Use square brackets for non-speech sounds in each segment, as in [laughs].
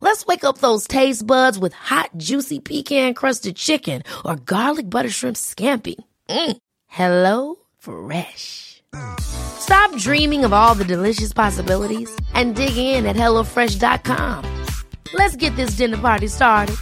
Let's wake up those taste buds with hot, juicy pecan crusted chicken or garlic butter shrimp scampi. Mm. Hello Fresh. Stop dreaming of all the delicious possibilities and dig in at HelloFresh.com. Let's get this dinner party started.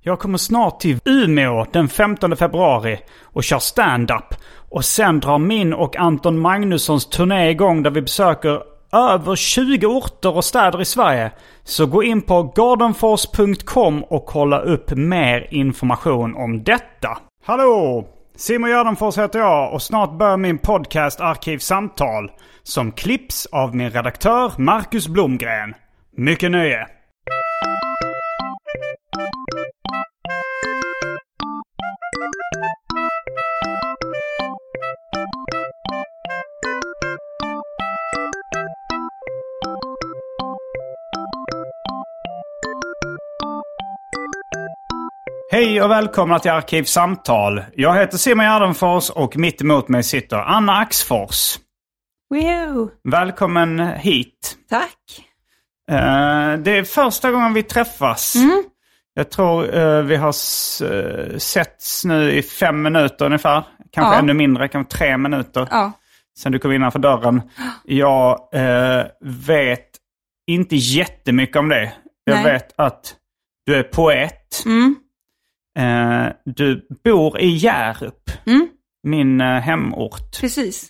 Jag kommer snart till Umeå den 15 februari och kör stand-up. Och sen drar min och Anton Magnussons turné igång där vi besöker över 20 orter och städer i Sverige. Så gå in på gardenfors.com och kolla upp mer information om detta. Hallå! Simon Gärdenfors heter jag och snart börjar min podcast Arkivsamtal. Som klipps av min redaktör Marcus Blomgren. Mycket nöje! Hej och välkomna till Arkivsamtal. Jag heter Simon Gärdenfors och mitt emot mig sitter Anna Axfors. Woohoo! Välkommen hit. Tack. Eh, det är första gången vi träffas. Mm. Jag tror eh, vi har eh, setts nu i fem minuter ungefär. Kanske Ja. ännu mindre, kanske tre minuter. Ja. Sen du kom innanför dörren. Jag eh, vet inte jättemycket om det. Jag Nej. vet att du är poet. Mm. Eh, du bor i Hjärup, Mm. min eh, hemort. Precis.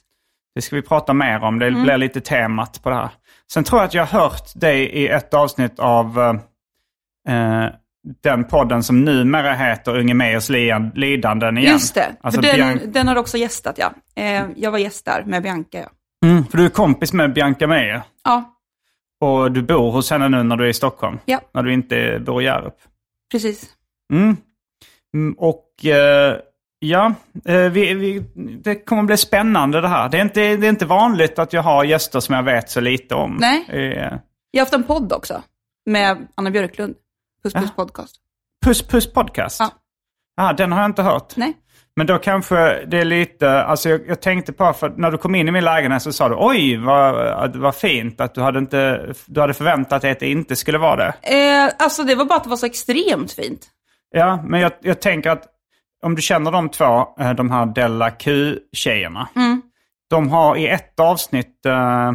Det ska vi prata mer om. Det Mm. blir lite temat på det här. Sen tror jag att jag har hört dig i ett avsnitt av eh, eh, den podden som numera heter Unge Meyers li- lidanden igen. Just det. Alltså den, Bian- den har också gästat, ja. Eh, jag var gäst där med Bianca, ja. mm, för du är kompis med Bianca Meyer. Ja, Och du bor hos henne nu när du är i Stockholm. Ja. När du inte bor i Hjärup. precis. Mm. Mm, och eh, ja, eh, vi, vi, det kommer bli spännande det här. Det är, inte, det är inte vanligt att jag har gäster som jag vet så lite om. Nej. Eh, Jag har haft en podd också. Med Anna Björklund. Puss Puss Podcast. Puss Puss Podcast? Ja. Ah, den har jag inte hört. Nej. Men då kanske det är lite, alltså jag, jag tänkte på, för när du kom in i min lägenhet så sa du oj vad, vad fint att du hade, inte, du hade förväntat dig att det inte skulle vara det. Eh, alltså det var bara att det var så extremt fint. Ja, men jag, jag tänker att om du känner de två, eh, de här Della Q-tjejerna. De har i ett avsnitt, eh,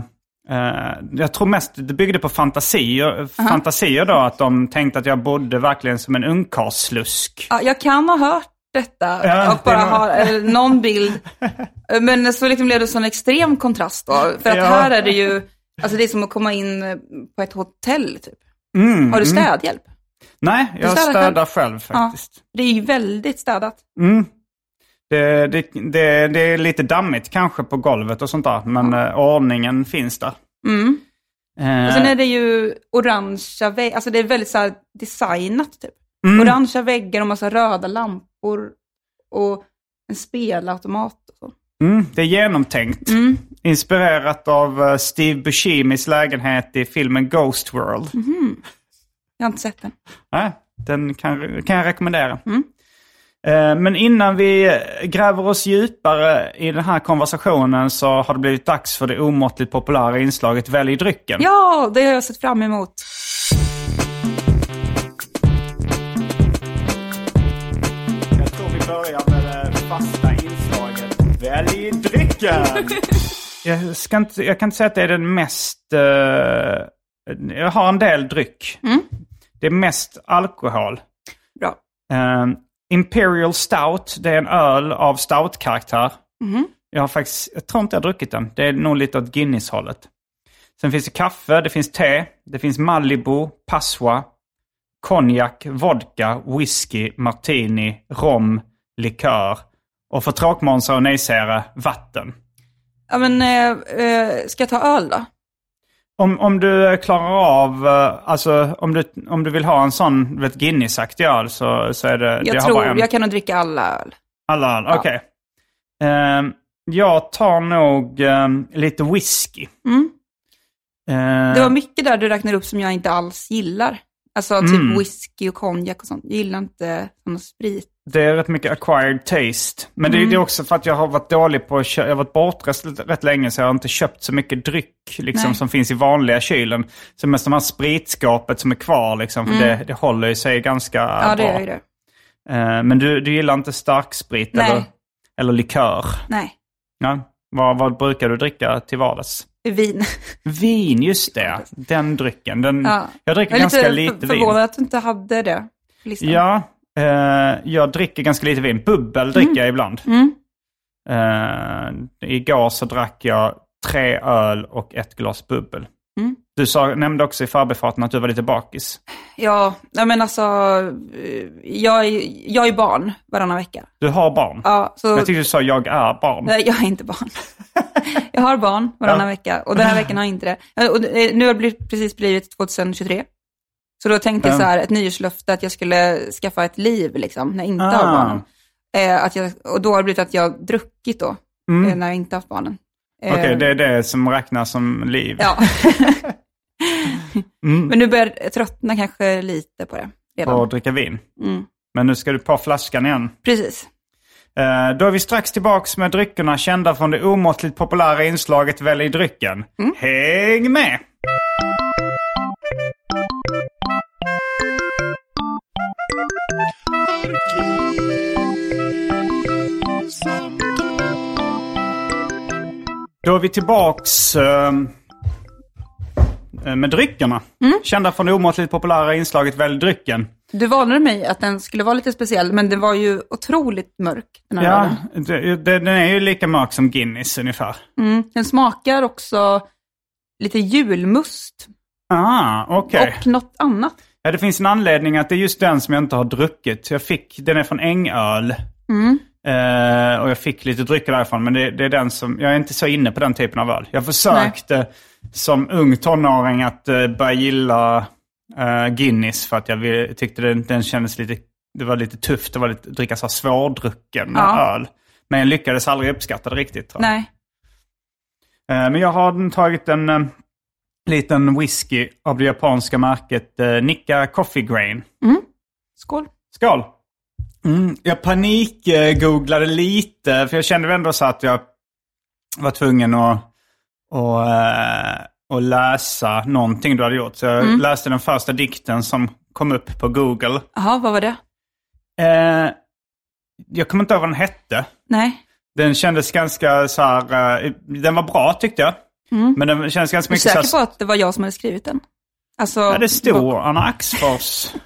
eh, jag tror mest det byggde på fantasier, fantasier då, att de tänkte att jag bodde verkligen som en ungkarlslusk. Ja, jag kan ha hört detta Ja, och bara ha eh, någon bild. Eh, [laughs] Men så liksom blev det sån extrem kontrast då. För att Ja. här är det ju, alltså det är som att komma in eh, på ett hotell typ. Mm, Har du mm. städhjälp? Nej, jag städar städar själv faktiskt. Det är ju väldigt städat. Mm. Det, det, det, det är lite dammigt kanske på golvet och sånt där, men eh, ordningen finns där. Mm. Eh, Och sen är det ju orangea väggar, alltså det är väldigt så designat typ. mm, Orangea väggar och massa röda lampor och en spelautomat och så. mm, det är genomtänkt. Mm. Inspirerat av eh, Steve Buscemi's lägenhet i filmen Ghost World. Jag har inte sett den. Nej, den kan, kan jag rekommendera. Mm. Eh, Men innan vi gräver oss djupare i den här konversationen så har det blivit dags för det omåttligt populära inslaget Välj drycken. Ja, det har jag sett fram emot. Jag tror vi börjar med det fasta inslaget Välj drycken! [laughs] jag, ska inte, jag kan inte säga att det är den mest... eh, jag har en del dryck. Mm. Det är mest alkohol. Bra. Eh, Imperial Stout, det är en öl av stout-karaktär. Mhm. Jag har faktiskt, jag tror inte jag har druckit den. Det är nog lite åt Guinness-hållet. Sen finns det kaffe, det finns te, det finns Malibu, Passoa, konjak, vodka, whisky, martini, rom, likör och för tråkmånsar och nejsägare, vatten. Ja, men eh, eh, ska jag ta öl då? Om, om du klarar av, eh, alltså om du, om du vill ha en sån vet, Guinness-aktig öl så, så är det... Jag det tror, en. jag kan nog dricka alla öl. Alla öl, Ja. okej. Ehm, jag tar nog ehm, lite whisky. Mm. Ehm, Det var mycket där du räknade upp som jag inte alls gillar. Alltså typ Mm. whisky och konjak och sånt. Jag gillar inte sån sprit. Det är rätt mycket acquired taste. Men det, Mm. det är också för att jag har varit dålig på. Jag har varit bortrest rätt, rätt länge så jag har inte köpt så mycket dryck liksom, som finns i vanliga kylen. Så mest de här spritskapet som är kvar liksom. För det, det håller ju sig ganska Mm. Ja, det bra. gör det. Eh, men du, du gillar inte starksprit Nej. eller, eller likör? Nej, Ja. Vad, vad brukar du dricka till vardags? vin. Vin, just det. Den drycken. Den, Ja. Jag dricker Jag är ganska lite lite för- vin. förvånad att du inte hade det listan. Ja, eh, jag dricker ganska lite vin. Bubbel dricker jag ibland. Mm. Eh, igår så drack jag tre öl och ett glas bubbel. Mm. Du sa, nämnde också i förbifarten att du var lite bakis. Ja, men alltså, eh, jag är, jag är barn varannan vecka. Du har barn. Ja, så, Jag tyckte du sa jag är barn. nej, jag är inte barn. [laughs] jag har barn varannan Ja. vecka och den här veckan har jag inte det. Och det- nu har det precis blivit 2023. Så då tänkte jag Ja. så här, ett nyårslöfte att jag skulle skaffa ett liv liksom, när jag inte Ah. har barnen. Eh, att jag, och då har det blivit att jag har druckit då, Mm. eh, när jag inte haft barnen. Eh, Okej, det är det som räknas som liv. Ja. [laughs] Mm. Men nu börjar jag tröttna kanske lite på det redan. Och dricka vin. Mm. Men nu ska du på flaskan igen. Precis. Eh, då är vi strax tillbaks med dryckerna kända från det omåttligt populära inslaget Välj drycken. Mm. Häng med! Då är vi tillbaks eh, med dryckerna. Mm. Kända från det omåttligt populära inslaget Välj drycken. Du varnade mig att den skulle vara lite speciell, men den var ju otroligt mörk, den här Ja, det, det, den är ju lika mörk som Guinness ungefär. Mm. Den smakar också lite julmust Ah, okej. och något annat. Ja, det finns en anledning att det är just den som jag inte har druckit. Jag fick, den är från Ängöl. Mm. Eh, och jag fick lite drycker därifrån. Men det, det är den som, jag är inte så inne på den typen av öl. Jag försökte som ung tonåring att uh, börja gilla eh, Guinness. För att jag vill, tyckte den, den kändes lite, det var lite tufft. Det var lite, dricka så svårdrucken Ja. öl. Men jag lyckades aldrig uppskatta det riktigt. Nej. Eh, Men jag har tagit en eh, liten whisky av det japanska märket uh, Nikka Coffee Grain. Skål. Skål! Mm, jag panikgooglade lite, för jag kände ändå så att jag var tvungen att, att, eh, att läsa någonting du hade gjort. Så jag läste den första dikten som kom upp på Google. Jaha, vad var det? Eh, jag kommer inte ihåg vad den hette. Nej. Den kändes ganska så här, eh, den var bra tyckte jag. Men den kändes ganska Är du mycket så säker på att det var jag som hade skrivit den? Alltså, Ja, det stod Anna Axfors. [laughs]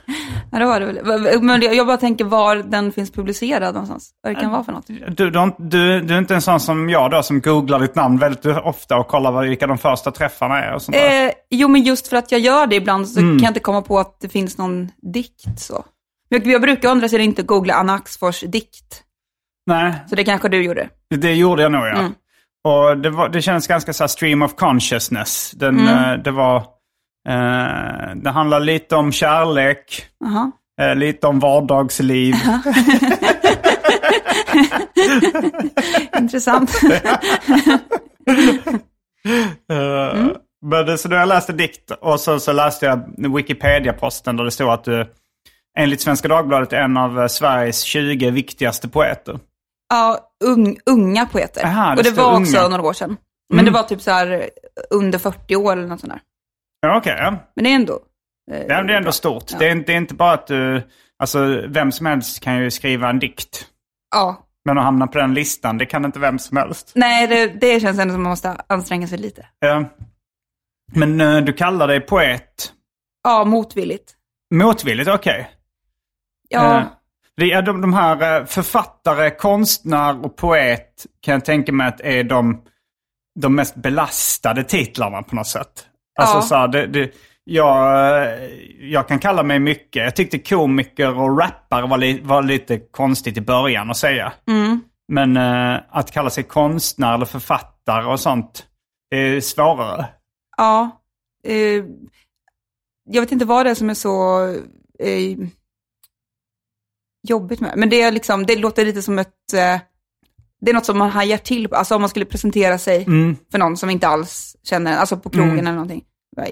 Ja, det var det väl. Men jag bara tänker var den finns publicerad någonstans. Vad det kan vara för något. Du, du, du, du är inte en sån som jag då som googlar ditt namn väldigt ofta och kollar vilka de första träffarna är och sånt där. Eh, jo, men just för att jag gör det ibland så Mm. kan jag inte komma på att det finns någon dikt så. Men jag brukar å andra sidan inte googla Anna Axfors dikt. Nej, Så det kanske du gjorde. det, det gjorde jag nog ja. Mm. Och det, var, det känns ganska så stream of consciousness. Den, Mm. eh, det var... Eh, det handlar lite om kärlek, Jaha. eh, lite om vardagsliv. [laughs] Intressant. [laughs] Eh, Men det, så då jag läste dikt och så, så läste jag Wikipedia-posten där det stod att du enligt Svenska Dagbladet är en av eh, Sveriges 20 viktigaste poeter. Ja, ung, unga poeter. Aha, det och det var unga. också några år sedan. Men det var typ så här eh, under 40 år eller något sånt där. Ja, okej. ja. Men det är ändå... eh, Ja, det är ändå bra. stort. Ja. Det, är, inte- det är inte bara att du... Alltså, vem som helst kan ju skriva en dikt. Ja. Men att hamna på den listan, det kan inte vem som helst. Nej, det, det känns ändå som att man måste anstränga sig lite. Ja. Men eh, du kallar dig poet. Ja, motvilligt. Motvilligt, okej. Ja, Eh, det är de, de här eh, författare, konstnär och poet kan jag tänka mig att är de, de mest belastade titlarna på något sätt. Alltså Ja. så här, det, det, jag, eh, jag kan kalla mig mycket. Jag tyckte komiker och rappare var, li, var lite konstigt i början att säga. Mm. Men eh, att kalla sig konstnär eller författare och sånt är svårare. ja. eh, jag vet inte vad det är som är så eh, jobbigt med Men det, är liksom, det låter lite som ett, eh, det är något som man hajar till på. Alltså om man skulle presentera sig Mm. för någon som inte alls känner en, alltså på krogen Mm. eller någonting.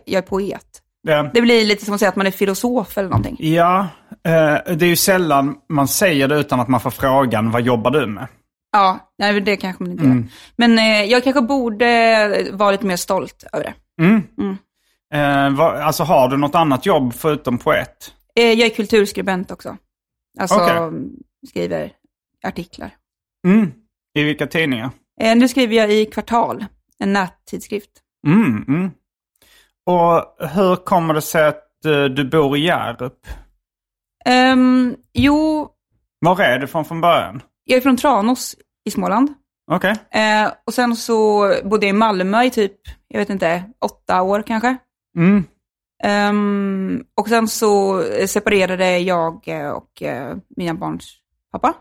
Jag är poet. Ja. Det blir lite som att säga att man är filosof eller någonting. Ja, eh, det är ju sällan man säger det utan att man får frågan vad jobbar du med? Ja, nej, det kanske man inte Mm. gör. Men eh, jag kanske borde vara lite mer stolt över det. Mm. Mm. Eh, alltså har du något annat jobb förutom poet? Jag är kulturskribent också. Alltså Okej. skriver artiklar. Mm. I vilka tidningar? Eh, nu skriver jag i Kvartal, en nättidskrift. Mm, mm. Och hur kommer det sig att eh, du bor i Hjärup? Ehm, jo, Var är du från från början? jag är från Tranås i Småland. Okej. Eh, och sen så bodde jag i Malmö i typ, jag vet inte, åtta år kanske. Mm. Ehm, och sen så separerade jag eh, och eh, mina barns pappa.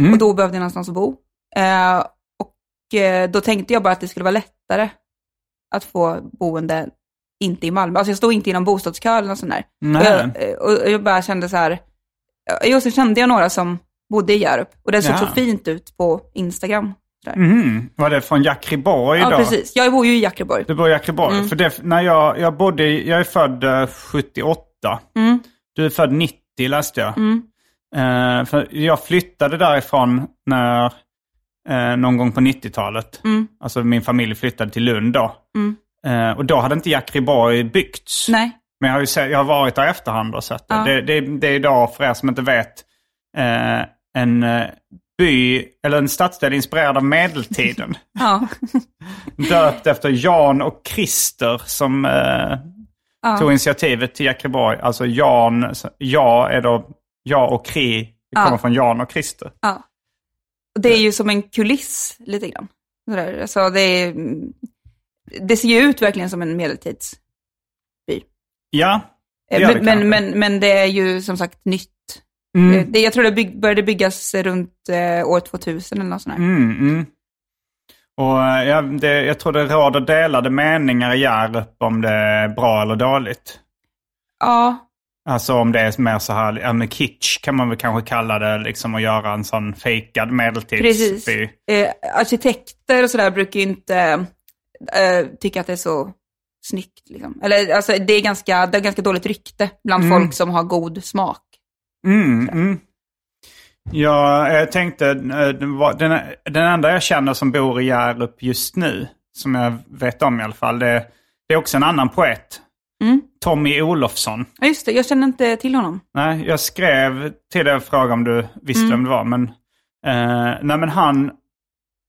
Mm. Och då behövde jag någonstans att bo. Eh, och eh, då tänkte jag bara att det skulle vara lättare att få boende inte i Malmö. Alltså jag stod inte i någon bostadskö eller något sånt där. Nej. Och jag, eh, och jag bara kände så här, och så kände jag några som bodde i Hjärup. Och det såg Ja. så fint ut på Instagram. Mhm. Var det från Jackriborg Ja, då? precis. Jag bor ju i Jackreborg. Du bor i Jackriborg? Mm. För det, när jag, jag bodde jag är född eh, 78. Mm, Du är född 90 läste jag. mm, Eh, för jag flyttade därifrån när, eh, någon gång på 90-talet. mm, Alltså min familj flyttade till Lund då. mm. Eh, och då hade inte Jackriborg byggts. Nej. Men jag har, ju se, jag har varit där i efterhand och sett det. Ja. Det, det, det är idag, för er som inte vet, eh, en eh, by, eller en stadsdel inspirerad av medeltiden. [laughs] Ja. döpt efter Jan och Christer som eh, Ja. tog initiativet till Jackreborg. Alltså Jan, ja är då, ja och kri, det Ja. kommer från Jan och Christer. Ja. Det är ju som en kuliss lite grann. Alltså det, är, det ser ju ut verkligen som en medeltidsby. Ja, det Eh, det Men, men, men, men det är ju som sagt nytt. Mm. Eh, Det, jag tror det bygg, började byggas runt eh, år 2000 eller något sånt. Mm, mm. Och eh, ja, det, jag tror det råder delade meningar i Hjärup om det är bra eller dåligt. Ja, Alltså om det är mer så här, ja men kitsch kan man väl kanske kalla det, liksom att göra en sån fejkad precis. medeltidsby. Eh, arkitekter och sådär brukar ju inte eh, tycka att det är så snyggt. Liksom. Eller alltså det är ganska, det är ganska dåligt rykte bland Mm. folk som har god smak. Mm, mm. Ja, jag tänkte, eh, den, den enda jag känner som bor i Hjärup just nu, som jag vet om i alla fall, det, det är också en annan poet. Mm. Tommy Olofsson. Ja, just det. Jag känner inte till honom. Nej, jag skrev till dig och frågade om du visste Mm. vem det var. Men, eh, nej, men han,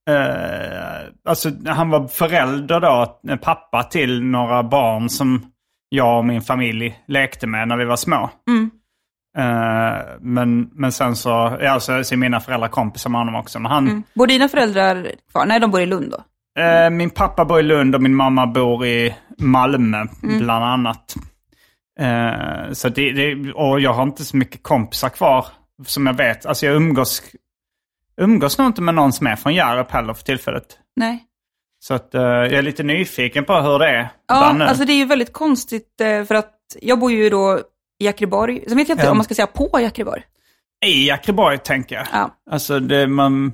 eh, alltså, han var förälder då, en pappa till några barn som jag och min familj lekte med när vi var små. Mm. Eh, men, men sen så, ja, så, så är mina föräldrar kompisar med honom också. Men han, Mm. Bor dina föräldrar kvar? Nej, de bor i Lund då. eh, min pappa bor i Lund och min mamma bor i Malmö Mm. bland annat. Eh, så det, det, och jag har inte så mycket kompisar kvar som jag vet. Alltså jag umgås, umgås nog inte med någon som är från Hjärup heller för tillfället. Nej. Så att, eh, jag är lite nyfiken på hur det är där Ja, nu. alltså det är ju väldigt konstigt för att jag bor ju då i Jackreborg. Sen vet jag inte Ja. om man ska säga på Jackreborg. I Jackreborg tänker jag. Ja. Alltså det, man,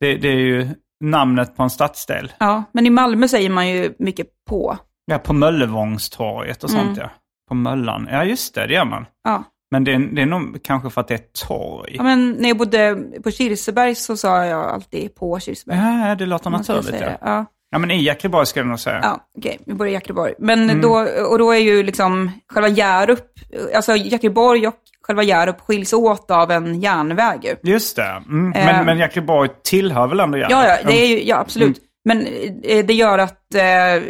det, det är ju namnet på en stadsdel. ja, men i Malmö säger man ju mycket på. Ja, på Möllevångstorget och sånt Mm. ja. På Möllan. Ja, just det, det gör man. Ja. Men det är, det är nog kanske för att det är ett torg. ja, men när jag bodde på Kirseberg så sa jag alltid på Kirseberg. Ja, det låter naturligt. Ja. Ja, ja, men i Jackreborg skulle jag nog säga. ja okej, vi bor i Jackreborg. Men Mm. då, och då är ju liksom själva Hjärup, alltså Jackreborg och själva Hjärup skiljs åt av en järnväg ju. Just det. Mm. Eh. Men, men Jackreborg tillhör väl ändå Hjärup? Ja, ja, det är ju, ja absolut. Mm. Men eh, det gör att eh,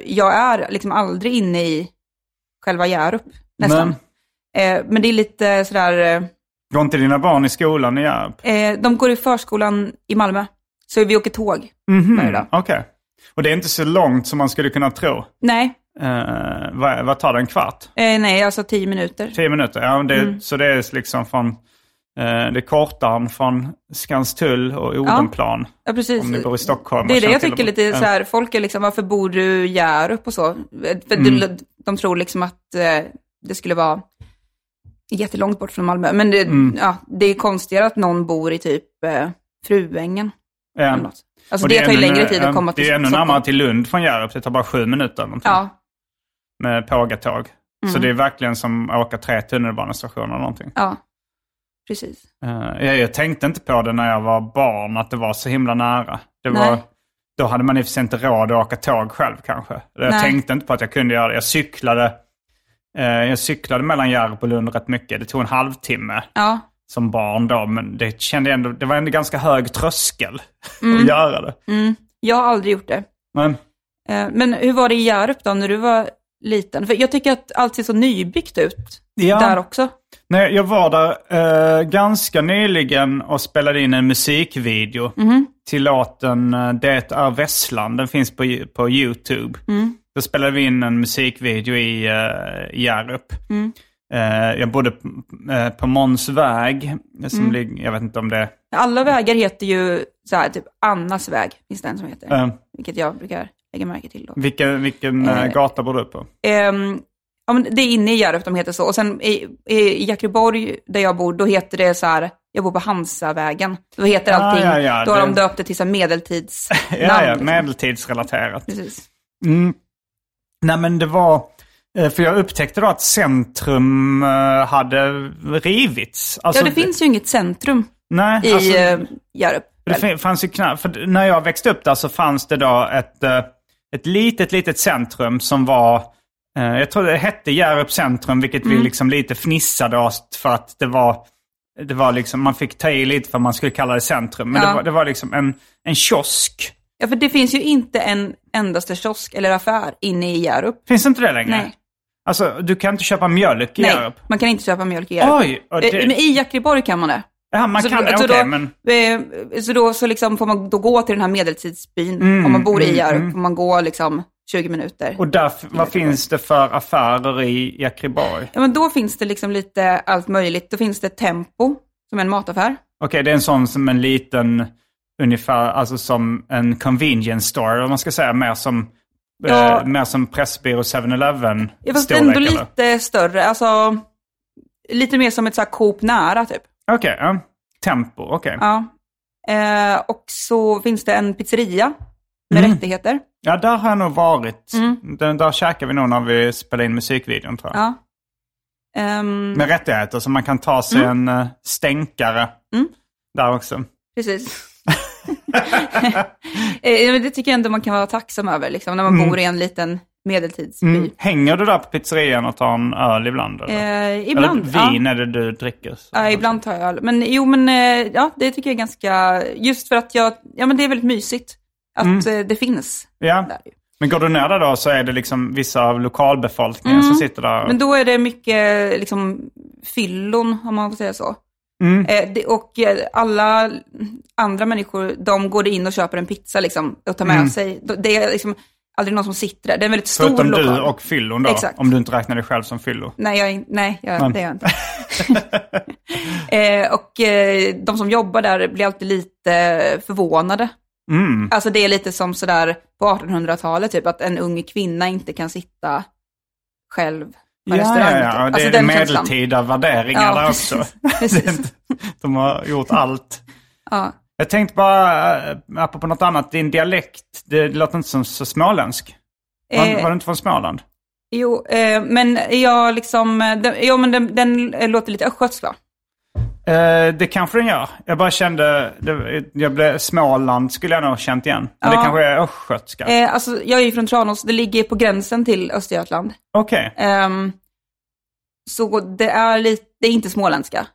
jag är liksom aldrig inne i själva Hjärup, nästan. Eh, men det är lite sådär, Går inte dina barn i skolan i Hjärup? eh, de går i förskolan i Malmö. Så vi åker tåg Mhm, varje dag. Okej. Och det är inte så långt som man skulle kunna tro. Nej, Eh, vad, vad tar det, en kvart? eh, nej, alltså tio minuter. Tio minuter? Ja, det, Mm. Så det är liksom från Eh, det är kortaren från Skanstull och Odenplan. Ja, precis. Om ni bor i Stockholm. Det är det jag tycker lite så här, folk är liksom, varför bor du i Hjärup och så? För Mm. de, de tror liksom att eh, det skulle vara jättelångt bort från Malmö. Men det, Mm. ja, det är konstigare att någon bor i typ eh, Fruängen. Ja. Eller något. Alltså det, är tar ju längre tid att komma till Det är ännu närmare till Lund från Hjärup. Det tar bara sju minuter eller någonting. Ja, Med pågatåg. Så Mm. det är verkligen som att åka tre tunnelbanestationer eller någonting. ja, precis. Eh, jag, jag tänkte inte på det när jag var barn, att det var så himla nära. Det var, Nej. då hade man i och för sig inte råd att åka tåg själv kanske. Jag Nej. tänkte inte på att jag kunde göra det. Jag cyklade, eh, jag cyklade mellan Hjärup och Lund rätt mycket. Det tog en halvtimme Ja, som barn då, men det, kände jag ändå, det var ändå ganska hög tröskel [laughs] Mm. att göra det. jag har aldrig gjort det. Men, Eh, Men hur var det i Hjärup då, när du var liten? För jag tycker att allt ser så nybyggt ut Ja. där också. Nej, jag var där eh, ganska nyligen och spelade in en musikvideo Mhm. till låten eh, Det är Vesslan. Den finns på, på YouTube. Mm. Då spelade vi in en musikvideo i uh, Hjärup. Mm. Eh, jag bodde eh, på Måns väg. Som Mm. ligger, jag vet inte om det Alla vägar heter ju så här, typ Annas väg, finns det en som heter. är... Vilket jag brukar lägga märke till då. vilken vilken eh, Eh. gata bor du på? Ehm, ja, men det är inne i Hjärup de heter så. Och sen i, i Jakriborg, där jag bor, då heter det så här, jag bor på Hansavägen. Då heter Ah, allting, ja, ja, då har det- de döpt det till så här medeltidsnamn. [laughs] Ja, ja, liksom. medeltidsrelaterat. Precis. Mm. Nej men det var, eh, för jag upptäckte då att centrum eh, hade rivits. Alltså, Ja, det finns ju inget centrum Nej, i alltså, eh, Hjärup. det fanns ju knappt, för när jag växte upp där så fanns det då ett, eh, ett litet, litet centrum som var, eh, jag tror det hette Hjärup centrum, vilket Mm. vi liksom lite fnissade åt för att det var, det var liksom, man fick ta i lite för att man skulle kalla det centrum. Men Ja. det, var, det var liksom en, en kiosk. Ja, för det finns ju inte en endaste kiosk eller affär inne i Hjärup. Finns inte det längre? Nej. Alltså, du kan inte köpa mjölk i Nej, Hjärup? man kan inte köpa mjölk i Hjärup. Oj! och Eh, det- Men i Jakriborg kan man det. Ja, man Så kan det, så okej, då- men... Eh, Så då så liksom får man då gå till den här medeltidsbyn. Mm, Om man bor i mm, Hjärup mm. får man gå liksom 20 minuter. Och där, vad finns det för affärer i Jakriborg? Ja, men då finns det liksom lite allt möjligt. Då finns det Tempo, som är en mataffär. Okej, det är en sån som en liten, ungefär, alltså som en convenience store, om man ska säga, mer som, Ja. eh, mer som Pressbyrå 7-Eleven Ja, fast ändå eller? lite större. Alltså, lite mer som ett så här Coop nära typ. Okej, ja. Tempo, okej. Ja. Eh, och så finns det en pizzeria med Mm. rättigheter. Ja, där har jag nog varit. Mm. Den, där käkade vi nog när vi spelade in musikvideon, tror jag. Ja. Ehm, Med rättigheter, så man kan ta sig en uh, stänkare Mm. där också. Precis. [laughs] Eh, det tycker jag ändå man kan vara tacksam över, liksom, när man Mm. bor i en liten medeltidsby. Mm. Hänger du där på pizzerian och tar en öl ibland? Eller? Eh, ibland, eller vin är det du dricker? ja. ja. Ibland tar jag öl. Men jo, men eh, ja, det tycker jag är ganska, just för att jag, ja men det är väldigt mysigt att Mm. eh, det finns Ja. där. Men går du ner där då så är det liksom vissa av lokalbefolkningen som sitter där. Mm. Men då är det mycket liksom fyllon, om man får säga så. Mm. Eh, det, och eh, alla andra människor, de går in och köper en pizza liksom, och tar med Mm. sig. Det är liksom aldrig någon som sitter där. Det är en väldigt stor Förutom lokal. du och fyllon då, Exakt. om du inte räknar dig själv som fyllo. Nej, jag, nej jag, det gör jag inte. [laughs] eh, och eh, de som jobbar där blir alltid lite förvånade. Mm. Alltså det är lite som sådär på 1800-talet, typ att en ung kvinna inte kan sitta själv på Ja, restaurang. ja, ja. det Alltså är medeltida värderingar Ja, där också. [laughs] [laughs] Precis. De har gjort allt. Ja. Jag tänkte bara, äh, apropå något annat, din dialekt, det låter inte som så småländsk. Var, Eh, var du inte från Småland? Jo, eh, men jag liksom, eh, den, jo, men den, den eh, låter lite östgötsk va? Eh, det kanske den gör. Jag bara kände, det, jag blev, Småland skulle jag nog ha känt igen. Men det Ja. kanske är östgötska. Eh, alltså, jag är ju från Tranås, det ligger på gränsen till Östergötland. Okej. Ehm, så det är, lite, det är inte småländska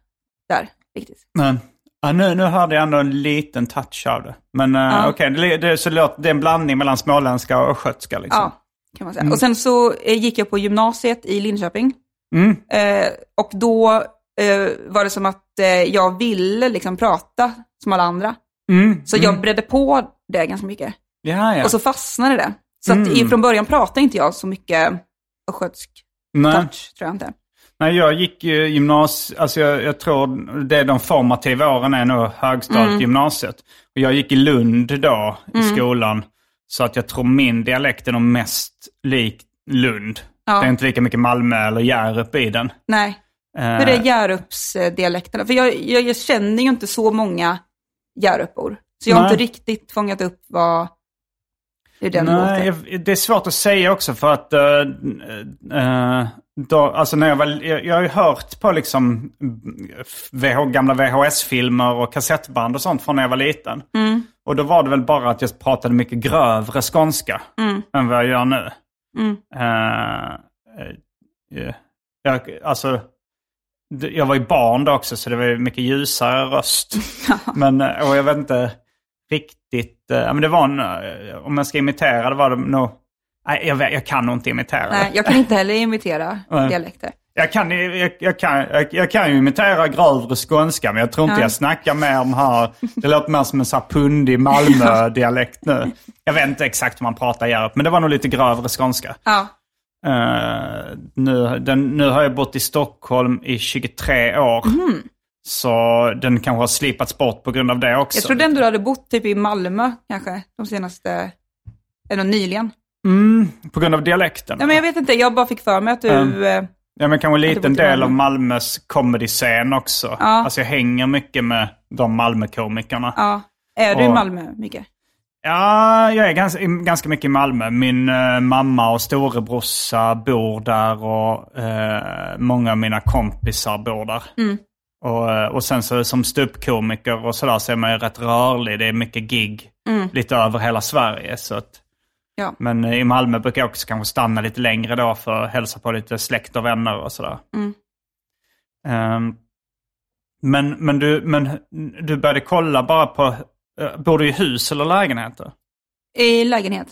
där riktigt. Men, ja, nu, nu hörde jag ändå en liten touch av det. Men uh, Ja. okej, det, det, så låter, det är en blandning mellan småländska och östgötska liksom. Ja, kan man säga. Och sen så eh, gick jag på gymnasiet i Linköping. Mm. Eh, och då eh, var det som att eh, jag ville liksom prata som alla andra. Mm. Så jag bredde på det ganska mycket. Ja, ja. Och så fastnade det. Så att Mm. i- från början pratade inte jag så mycket östgötsk touch, tror jag inte. Nej, jag gick ju gymnasiet, alltså jag, jag tror det är de formativa åren är nog högstadiet, Mm. gymnasiet. Och jag gick i Lund då i skolan. Så att jag tror min dialekt är nog mest lik Lund. Ja. Det är inte lika mycket Malmö eller Hjärup i den. Nej. Eh, Hur är Hjärupsdialekterna? För jag, jag, jag känner ju inte så många Hjärupor. Så jag har Nej. inte riktigt fångat upp vad, hur den Nej, låter. det är svårt att säga också för att... eh, eh, då, alltså när jag, var, jag, jag har ju hört på liksom VH, gamla VHS-filmer och kassettband och sånt från när jag var liten. Mm. Och då var det väl bara att jag pratade mycket grövre skånska Mm. än vad jag gör nu. Mm. Eh, eh, jag, alltså, jag var ju barn då också så det var ju mycket ljusare röst. [laughs] men, eh, och jag vet inte riktigt, eh, ja, men det var en, eh, om jag ska imitera det var det nog, nej jag, vet, jag kan nog inte imitera Nej, jag kan inte [laughs] heller imitera dialekter. Jag kan, jag, jag, kan, jag, kan ju imitera grövre skånska men jag tror inte Ja. jag snackar mer om här, det låter mer som en pundig Malmö-dialekt nu. [laughs] Jag vet inte exakt hur man pratar i Hjärup men det var nog lite grövre skånska. Ja. Eh, nu, den, nu har jag bott i Stockholm i 23 år. Mhm. Så den kanske har slipats bort på grund av det också. Jag trodde ändå du hade bott typ i Malmö kanske, de senaste, eller nyligen. Mm, på grund av dialekten. Ja, men jag vet inte, jag bara fick för mig att du... Mm. eh, Ja, men kanske en liten i del av Malmös comedy-scen också. Ja. Alltså jag hänger mycket med de Malmö-komikerna. Ja. Är du i Och- Malmö mycket? Ja, jag är ganska, ganska mycket i Malmö. Min eh, mamma och storebrorsa bor där och eh, många av mina kompisar bor där. Mm. Och, eh, och sen så som ståuppkomiker och sådär så är man ju rätt rörlig. Det är mycket gig Mm. lite över hela Sverige. Så att, Ja. men eh, i Malmö brukar jag också kanske stanna lite längre då för att hälsa på lite släkt och vänner och sådär. Mm. Ehm, men, men, du, men du började kolla bara på, bor du i hus eller lägenheter? I lägenhet?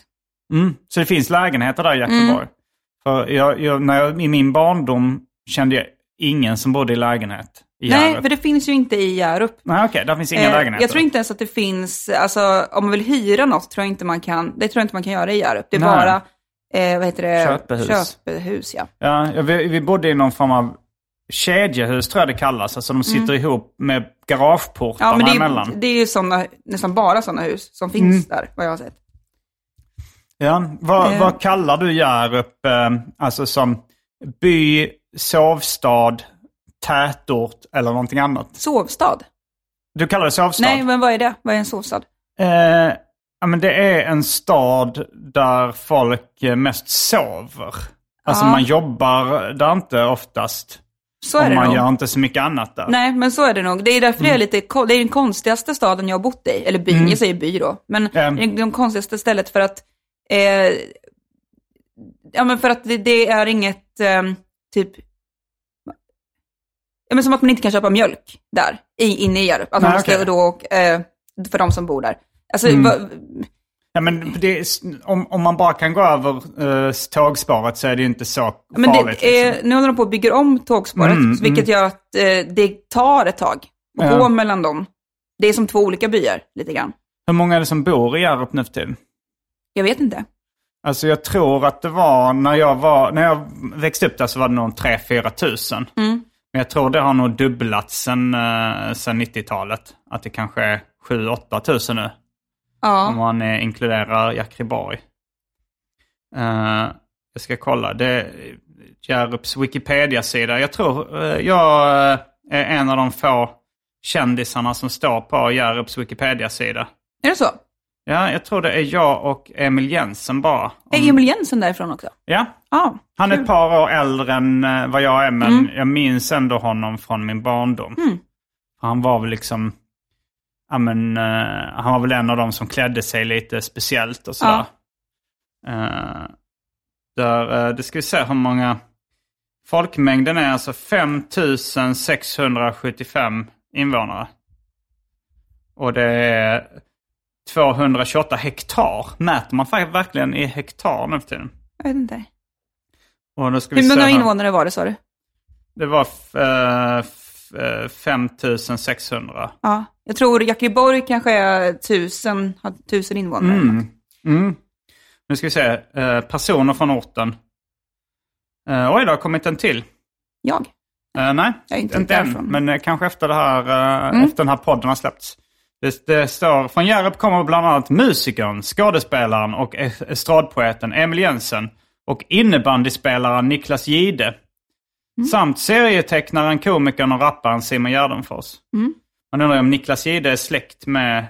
Mm. Så det finns lägenheter där i Jäckeborg? För jag, jag, när jag, I min barndom kände jag ingen som bodde i lägenhet i Nej, Hjärup. för det finns ju inte i Hjärup. Nej, okej, där finns inga Eh, lägenheter. Jag tror inte ens att det finns, alltså om man vill hyra något tror jag inte man kan, det tror jag inte man kan göra i Hjärup. Det är Nej. bara, eh, vad heter det? Köpehus. Köpehus, ja. Ja, ja, vi, vi bodde i någon form av kedjehus tror jag det kallas. Alltså de sitter ihop med garageportarna Mm. Ja, men det emellan. är, det är ju såna, nästan bara sådana hus som finns Mm. där, vad jag har sett. Ja, vad, Eh. vad kallar du Hjärup, eh, alltså som by, sovstad, tätort eller någonting annat? Sovstad? Du kallar det sovstad? Nej, men vad är det? Vad är en sovstad? Eh, ja, men det är en stad där folk mest sover. Alltså Ja. man jobbar där inte oftast. Så är det man nog. gör inte så mycket annat där. Nej, men så är det nog. Det är därför det är lite, ko- det är den konstigaste staden jag har bott i. Eller byn, jag säger by då. Men Mm. det är det konstigaste stället för att, eh, ja men för att det, det är inget, eh, typ, ja men som att man inte kan köpa mjölk där, i, inne i Hjärup. Alltså Nej, man måste okej. då, och, eh, för de som bor där. Alltså, Mm. va, Ja, men det om, om man bara kan gå över eh, tågspåret så är det ju inte så men farligt. det, liksom. nu håller de på att bygga om tågspåret, Mm, vilket gör att eh, det tar ett tag att Ja. gå mellan dem. Det är som två olika byar, lite grann. Hur många är det som bor i Hjärup nu för tiden? Jag vet inte. Alltså jag tror att det var när jag var, när jag växte upp där så var det nog 3-4 tusen. Mm. Men jag tror det har nog dubblats sen, uh, sen 90-talet. Att det kanske är 7-8 tusen nu. Ja. Om man eh, inkluderar Jackriborg. Uh, jag ska kolla. Det är Hjärups Wikipedia-sida. Jag tror eh, jag eh, är en av de få kändisarna som står på Hjärups Wikipedia-sida. Är det så? Ja, jag tror det är jag och Emil Jensen bara. Är Emil Jensen därifrån också? Ja, Ja. han är ett par år äldre än eh, vad jag är, men Mm. jag minns ändå honom från min barndom. Mm. Han var väl liksom, ja men, eh, han var väl en av dem som klädde sig lite speciellt och sådär. Eh, där, uh, det ska vi se hur många, folkmängden är alltså 5675 invånare. Och det är 228 hektar. Mäter man verkligen i hektar nu för tiden? Jag vet inte. Och då ska vi Hur många invånare var det sa du? Det var uh, 5600. Ja. Jag tror Jackeborg kanske är tusen, har tusen invånare. Mm. Mm. Nu ska vi se. eh, personer från orten. Uh, oj, det har kommit en till. Jag? Eh, nej, Jag är inte inte än. Men eh, kanske efter, det här, eh, Mm. efter den här podden har släppts. Det, det står, från Hjärup kommer bland annat musikern, skådespelaren och es- estradpoeten Emil Jensen och innebandyspelaren Niklas Gide. Mm. Samt serietecknaren, komikern och rapparen Simon Gärdenfors. Mm. Man undrar om Niklas Gide är släkt med...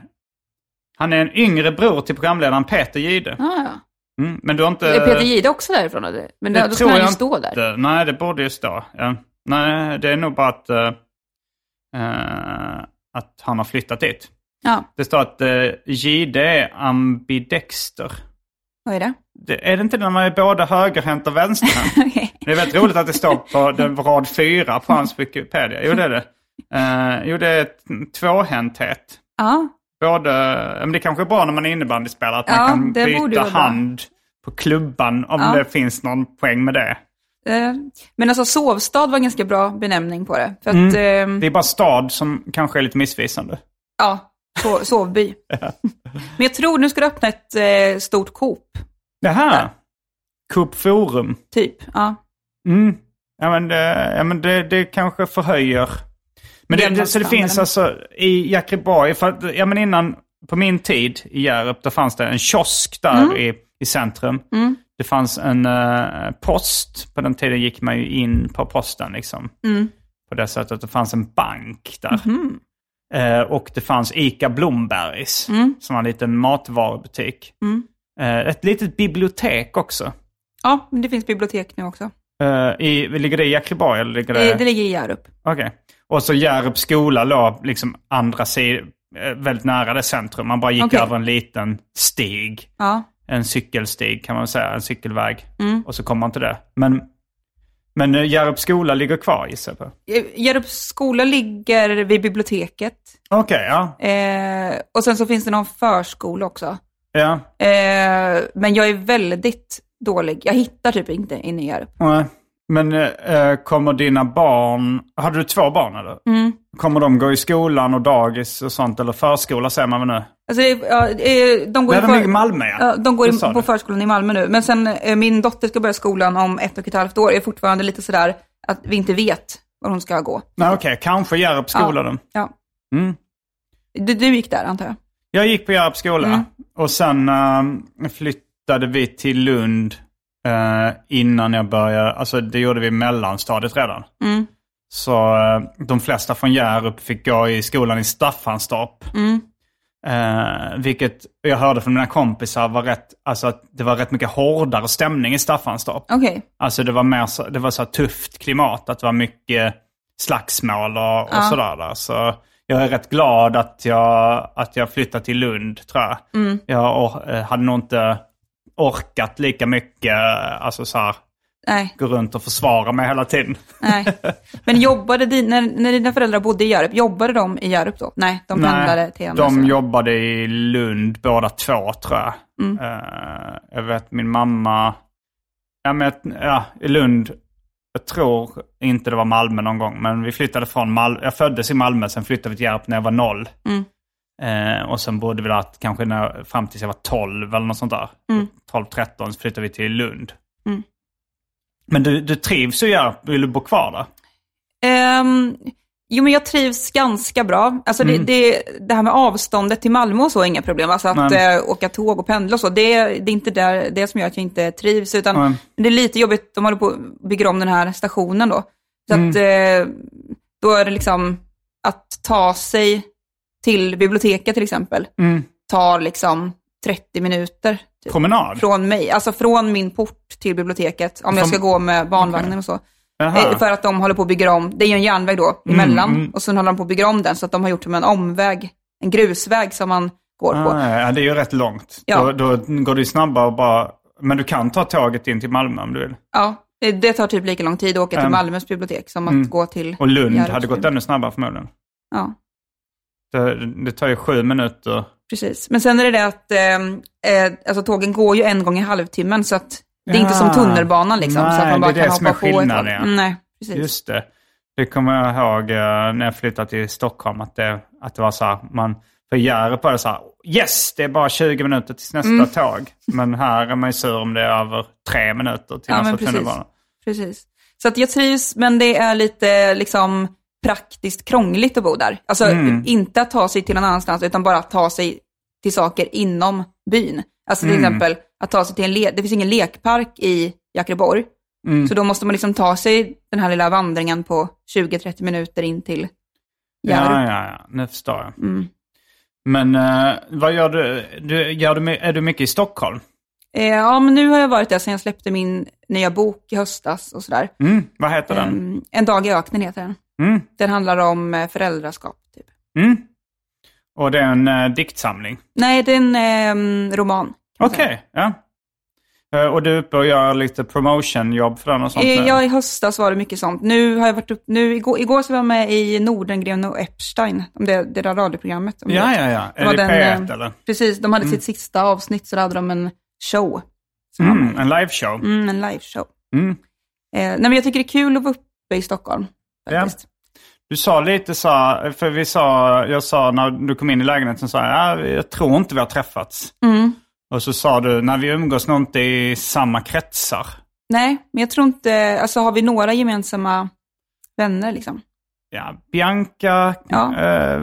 Han är en yngre bror till programledaren Peter Gide. Ah, ja. Mm, men du har inte... Är Peter Gide också därifrån? Eller? Men Det då, då ska han ju stå där. inte. Nej, det borde ju stå. Ja. Nej, det är nog bara att, eh, att han har flyttat dit. Ja, Det står att uh, Gide är ambidexter. vad är det? Det, är det inte när man är både högerhänt och vänsterhänt? [laughs] Okej. det är väldigt roligt att det står på [laughs] den, rad fyra på hans Wikipedia. Jo, det är det. Eh, jo, det är tvåhänthet. Ja, Både, men det kanske är bra när man är innebandyspelare att Ja, man kan byta bra. hand på klubban om Ja. det finns någon poäng med det. eh, men alltså sovstad var en ganska bra benämning på det. Att, Mm. ehm, Det är bara stad som kanske är lite missvisande. ja, so sovby. [laughs] Men jag tror nu ska du öppna ett eh, stort Coop, Här? Coop Forum. typ. Ja. Mm. Ja men, det, ja, men det, det kanske förhöjer. Men det, det, så det finns alltså i Jakriborg, för ja men innan, på min tid i Hjärup, då fanns det en kiosk där i, i centrum. Det fanns en eh, post, på den tiden gick man ju in på posten liksom. På det sättet att det fanns en bank där. Eh, och det fanns Ica Blombergs, som var en liten matvarubutik. Eh, ett litet bibliotek också. ja, men det finns bibliotek nu också. Eh, i, ligger det i Jakriborg eller ligger det... Eh, det ligger i Hjärup. Okej. Och så Hjärups skola låg liksom andra sidan, väldigt nära det centrum. Man bara gick Okej. över en liten stig. Ja. En cykelstig kan man säga, en cykelväg. Och så kommer man till det. Men, men Hjärups skola ligger kvar gissar jag på. Hjärups skola ligger vid biblioteket. Okej, ja. Eh, och sen så finns det någon förskola också. Ja. Eh, men jag är väldigt dålig. Jag hittar typ inte i Hjärup. Nej. Men eh, kommer dina barn, hade du två barn eller? Mm. Kommer de gå i skolan och dagis och sånt? Eller förskola säger man väl nu? Alltså, är- ja, eh, de går, Nej, i Malmö ja. ja, de går i, på förskolan i Malmö nu. Men sen eh, min dotter ska börja skolan om ett och ett halvt år. är fortfarande lite sådär att vi inte vet var hon ska gå. Nej okej, kanske Hjärups skola då. Ja. Mm. Du, du gick där antar jag? Jag gick på Hjärups skola Mm. och sen eh, flyttade vi till Lund eh, innan jag började. Alltså det gjorde vi i mellanstadiet redan. Mm. Så eh, de flesta från Hjärup fick gå i skolan i Staffanstorp. Mm. Vilket jag hörde från mina kompisar var rätt, alltså att det var rätt mycket hårdare stämning i Staffanstorp. Okej. Alltså det var mer så, det var så tufft klimat, att det var mycket slagsmål och, och sådär. Där. Så jag är rätt glad att jag, att jag flyttade till Lund, tror jag. Mm. Jag or, eh, hade nog inte orkat lika mycket, eh, alltså så här, Nej, gå runt och försvara mig hela tiden. nej. [laughs] Men jobbade din, när, när dina föräldrar bodde i Hjärup, jobbade de i Hjärup då? Nej, de pendlade till andra de sidan. jobbade i Lund båda två tror jag. Mm. Eh, jag vet min mamma, ja, men, ja i Lund, jag tror inte det var Malmö någon gång, men vi flyttade från Malmö. Jag föddes i Malmö, sen flyttade vi till Hjärup när jag var noll. Mm. Eh, och sen bodde vi där kanske när, fram tills jag var 12 eller något sånt där. Mm. 12-13 så flyttade vi till Lund. Mm. Men du, du trivs i Hjärup, vill du bo kvar där? Ehm, jo, men jag trivs ganska bra. Alltså Mm. det, det, det här med avståndet till Malmö och så är inga problem. Alltså att Nej. eh, åka tåg och pendla och så, det, det är inte där, det som gör att jag inte trivs. Utan Nej. det är lite jobbigt, de håller på att bygga om den här stationen då. Så Mm. att eh, då är det liksom att ta sig till biblioteket till exempel, Mm. tar liksom 30 minuter. Typ. Promenad? Från mig, alltså från min port till biblioteket, om jag Från- ska gå med barnvagnen och så. Jaha. Eh, För att de håller på att bygga om, det är ju en järnväg då emellan, mm. och sen håller de på att bygga om den så att de har gjort som en omväg, en grusväg som man går på. Ah, ja, det är ju rätt långt. Ja. Då, då går det ju snabbare och bara... Men du kan ta tåget in till Malmö om du vill. Ja, det- det tar typ lika lång tid att åka till Mm. Malmös bibliotek som att Mm. gå till Och Lund Hjärups hade gått ännu snabbare förmodligen. Ja, Det, det tar ju sju minuter. precis. Men sen är det det att eh, eh, alltså, tågen går ju en gång i halvtimmen så att det är inte Ja. som tunnelbanan liksom. så att Nej, man bara det kan hoppa på ett skillnaden, tåg. ja. Mm, Nej, precis. Just det. Det kommer jag ihåg eh, när jag flyttade till Stockholm. Att det, att det var så här, man, för Hjärup var det så här, yes, det är bara 20 minuter tills nästa Mm. tåg. Men här är man ju sur om det är över tre minuter till Ja, nästa precis. tunnelbana. Precis. Så att jag trivs, men det är lite liksom praktiskt krångligt att bo där. Alltså Mm. inte att ta sig till någon annanstans, utan bara att ta sig till saker inom byn. Alltså till Mm. exempel att ta sig till en le- det finns ingen lekpark i Jakriborg. Mm. Så då måste man liksom ta sig den här lilla vandringen på 20-30 minuter in till Hjärup. Ja, ja, ja. Nu förstår jag. Mm. Men eh, vad gör du? du, gör du? Är du mycket i Stockholm? Eh, ja, men nu har jag varit där sedan jag släppte min nya bok i höstas och sådär. Mm. Vad heter den? Ehm, en dag i öknen heter den. Mm. Den handlar om eh, föräldraskap, typ. Mm. Och det är en uh, diktsamling? Nej, det är en ehm, roman. Okej, säga. ja. Eh, och du är uppe och gör lite promotionjobb för den och sånt? Eh? Ja, i höstas var det mycket sånt. Nu har jag varit upp, nu, igår, igår så var jag med i Nordengren och Epstein, om det, det där radioprogrammet. ja, vet. ja, ja. Är det den, P1 eh, eller? Precis, de hade sitt sista avsnitt så hade de en show. Mm, med. en liveshow? Mm, en liveshow. Mm. Eh, nej, men jag tycker det är kul att vara uppe i Stockholm. Ja. Du sa lite så, för vi sa, jag sa när du kom in i lägenheten, så sa jag, ja, jag tror inte vi har träffats. Mm. Och så sa du, när vi umgås nog inte i samma kretsar. Nej, men jag tror inte, alltså har vi några gemensamma vänner liksom? Ja, Bianca, Ja. eh,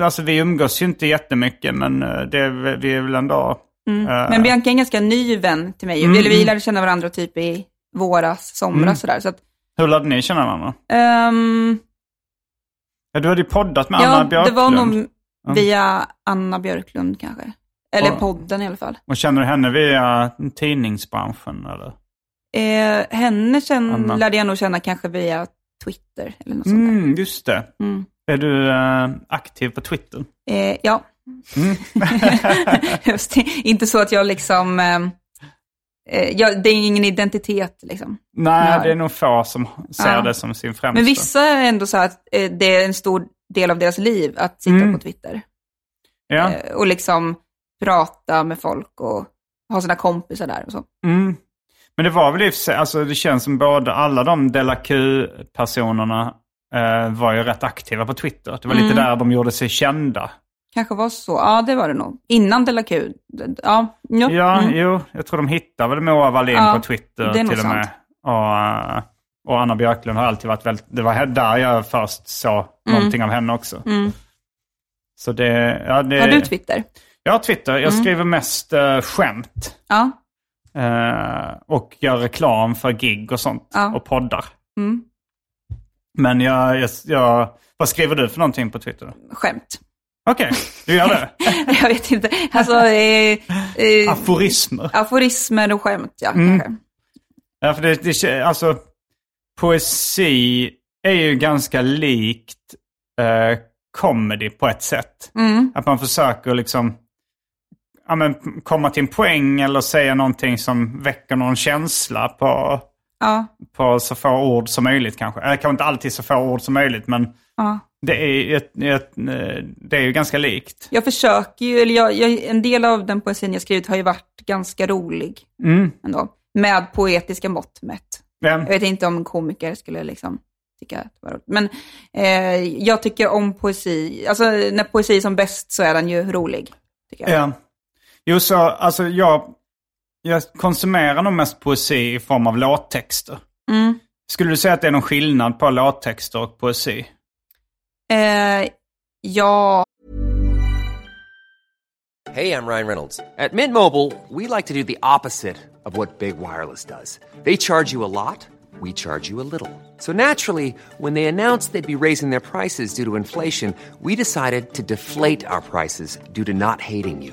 alltså vi umgås ju inte jättemycket, men eh, det, vi är väl ändå... Mm. Eh. Men Bianca är en ganska ny vän till mig. Mm, vi mm. lärde känna varandra typ i våras, somras Mm. sådär. Så att, Hur lärde ni känna varandra? ehm, Ja, du hade ju poddat med ja, Anna Björklund. det var nog Ja. via Anna Björklund kanske. Eller Ja. podden i alla fall. Och känner du henne via tidningsbranschen eller? Eh, henne känn, Anna. lärde jag nog känna kanske via Twitter eller något sånt Mm, just det. där. Mm. Är du eh, aktiv på Twitter? Eh, ja. Mm. [laughs] Just. Inte så att jag liksom... Eh, eh, jag, det är ingen identitet liksom. Nej, Nej. det är nog få som ser Ja. det som sin främsta. Men vissa är ändå så att eh, det är en stor del av deras liv att sitta Mm. på Twitter. Ja. Eh, och liksom prata med folk och ha sina kompisar där och så. Mm. Men det var väl i alltså det känns som både alla de Della Q-personerna eh, var ju rätt aktiva på Twitter. Det var lite Mm. där de gjorde sig kända. Kanske var så. Ja, det var det nog. Innan Della Q. Ja, ja. Ja, mm. jo, jag tror de hittade väl Moa Wallin Ja, på Twitter till och med. Och, eh, och Anna Björklund har alltid varit väldigt, det var där jag först såg någonting av henne också. Mm. Så det, ja, det, Har du Twitter? Jag har Twitter, jag Mm. skriver mest uh, skämt. Ja. eh, och gör reklam för gig och sånt. Ja. Och poddar. Mm. Men jag, jag, jag, vad skriver du för någonting på Twitter? Skämt. Okej, du gör det? [laughs] jag vet inte. Alltså, eh, eh, Aforismer. aforismer och skämt, ja. Mm. Ja, för det, det, alltså, poesi är ju ganska likt eh, comedy på ett sätt. Mm. Att man försöker liksom ja, men, komma till en poäng eller säga någonting som väcker någon känsla på, Ja. på så få ord som möjligt kanske. Eller kanske inte alltid så få ord som möjligt, men ja. det är, ett, ett, det är ju ganska likt. Jag försöker ju, eller jag, jag, en del av den poesin jag skrivit har ju varit ganska rolig Mm. ändå. Med poetiska mått mätt. Ja. Jag vet inte om en komiker skulle liksom tycka att det var roligt. Men eh, jag tycker om poesi, alltså när poesi är som bäst så är den ju rolig. Tycker jag. Ja. Jo, så alltså jag, jag konsumerar nog mest poesi i form av låttexter. Mm. Skulle du säga att det är någon skillnad på låttexter och poesi? Eh, ja, Hey, I'm Ryan Reynolds. At Mint Mobile, we like to do the opposite of what Big Wireless does. They charge you a lot, we charge you a little. So naturally, when they announced they'd be raising their prices due to inflation, we decided to deflate our prices due to not hating you.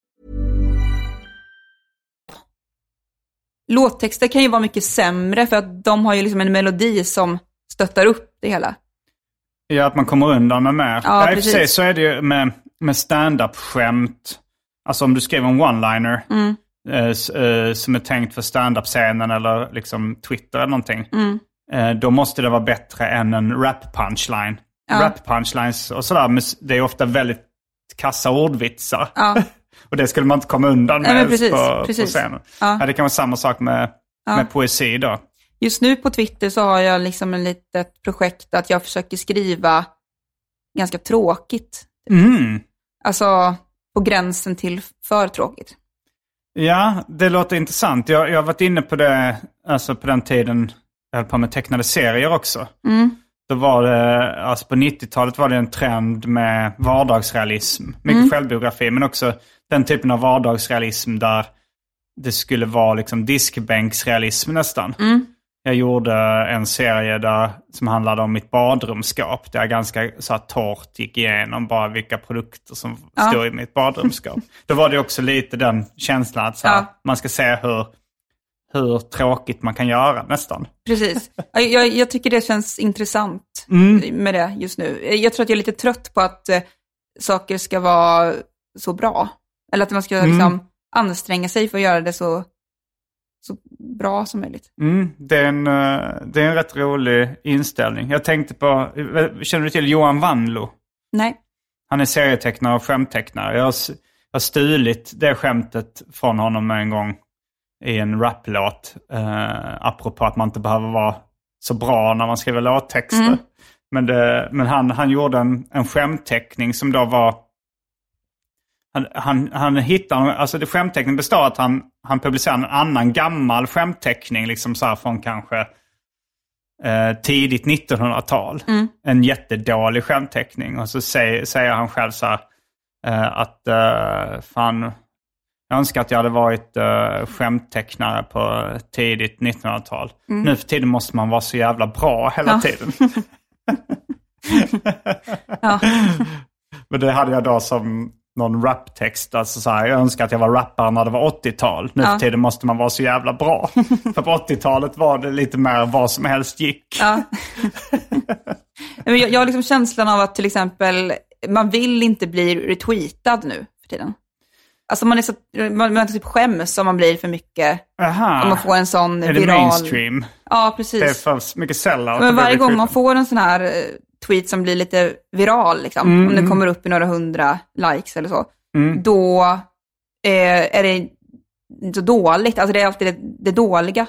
Låttexter kan ju vara mycket sämre för att de har ju liksom en melodi som stöttar upp det hela. Ja, att man kommer undan med mer. Ja, sig precis. så är det ju med, med stand-up-skämt. Alltså om du skriver en one-liner Mm. eh, eh, som är tänkt för stand-up-scenen eller liksom Twitter eller någonting. Mm. Eh, då måste det vara bättre än en rap-punchline. Ja. Rap-punchlines och sådär, det är ofta väldigt kassa ordvitsar. Ja. [laughs] och det skulle man inte komma undan Nej, med men precis, på, precis. på scenen. Ja. Ja, det kan vara samma sak med, Ja. med poesi då. Just nu på Twitter så har jag liksom en litet projekt att jag försöker skriva ganska tråkigt. Mm. Alltså på gränsen till för tråkigt. Ja, det låter intressant. Jag, jag har varit inne på det, alltså på den tiden jag höll på med tecknade serier också. Mm. Då var det, alltså på 90-talet var det en trend med vardagsrealism. Mycket Mm. självbiografi, men också den typen av vardagsrealism där det skulle vara liksom diskbänksrealism nästan. Mm. Jag gjorde en serie där, som handlade om mitt badrumsskap. Där jag ganska så här, torrt gick igenom bara vilka produkter som Ja. stod i mitt badrumsskap. [laughs] Då var det också lite den känslan att så här, Ja. man ska se hur, hur tråkigt man kan göra nästan. Precis. [laughs] Jag, jag, tycker det känns intressant Mm. med det just nu. Jag tror att jag är lite trött på att eh, saker ska vara så bra. Eller att man ska Mm. liksom anstränga sig för att göra det så, så bra som möjligt. Mm, det, är en, eh, det är en rätt rolig inställning. Jag tänkte på, känner du till Johan Wanlo? Nej. Han är serietecknare och skämttecknare. Jag har, jag har stulit det skämtet från honom en gång i en raplåt. Eh, apropå att man inte behöver vara så bra när man skriver låttexter. Mm. Men, det, men han, han gjorde en, en skämtteckning som då var... Han, han, han hittade, alltså det skämtteckningen består av att han, han publicerar en annan gammal skämtteckning, liksom så här från kanske eh, tidigt 1900-tal. En jättedålig skämtteckning. Och så säger, säger han själv så här eh, att eh, fan, jag önskar att jag hade varit uh, skämttecknare på tidigt 1900-tal. Nu för tiden måste man vara så jävla bra hela Ja. tiden. [laughs] [laughs] Ja. Men det hade jag då som någon raptext. Alltså så här, jag önskar att jag var rappare när det var 80-tal. Nu Ja. för tiden måste man vara så jävla bra. [laughs] för på 80-talet var det lite mer vad som helst gick. Ja. Jag, jag har liksom känslan av att till exempel, man vill inte bli retweetad nu för tiden. Alltså man är så, man, man typ skäms om man blir för mycket, Aha. om man får en sån är det viral... mainstream? Ja, Det är precis. för mycket sellout. Men varje gång man får en sån här eh, tweet som blir lite viral, liksom, Mm, om den mm. kommer upp i några hundra likes eller så, Mm. då eh, är det så dåligt. Alltså det är alltid det, det dåliga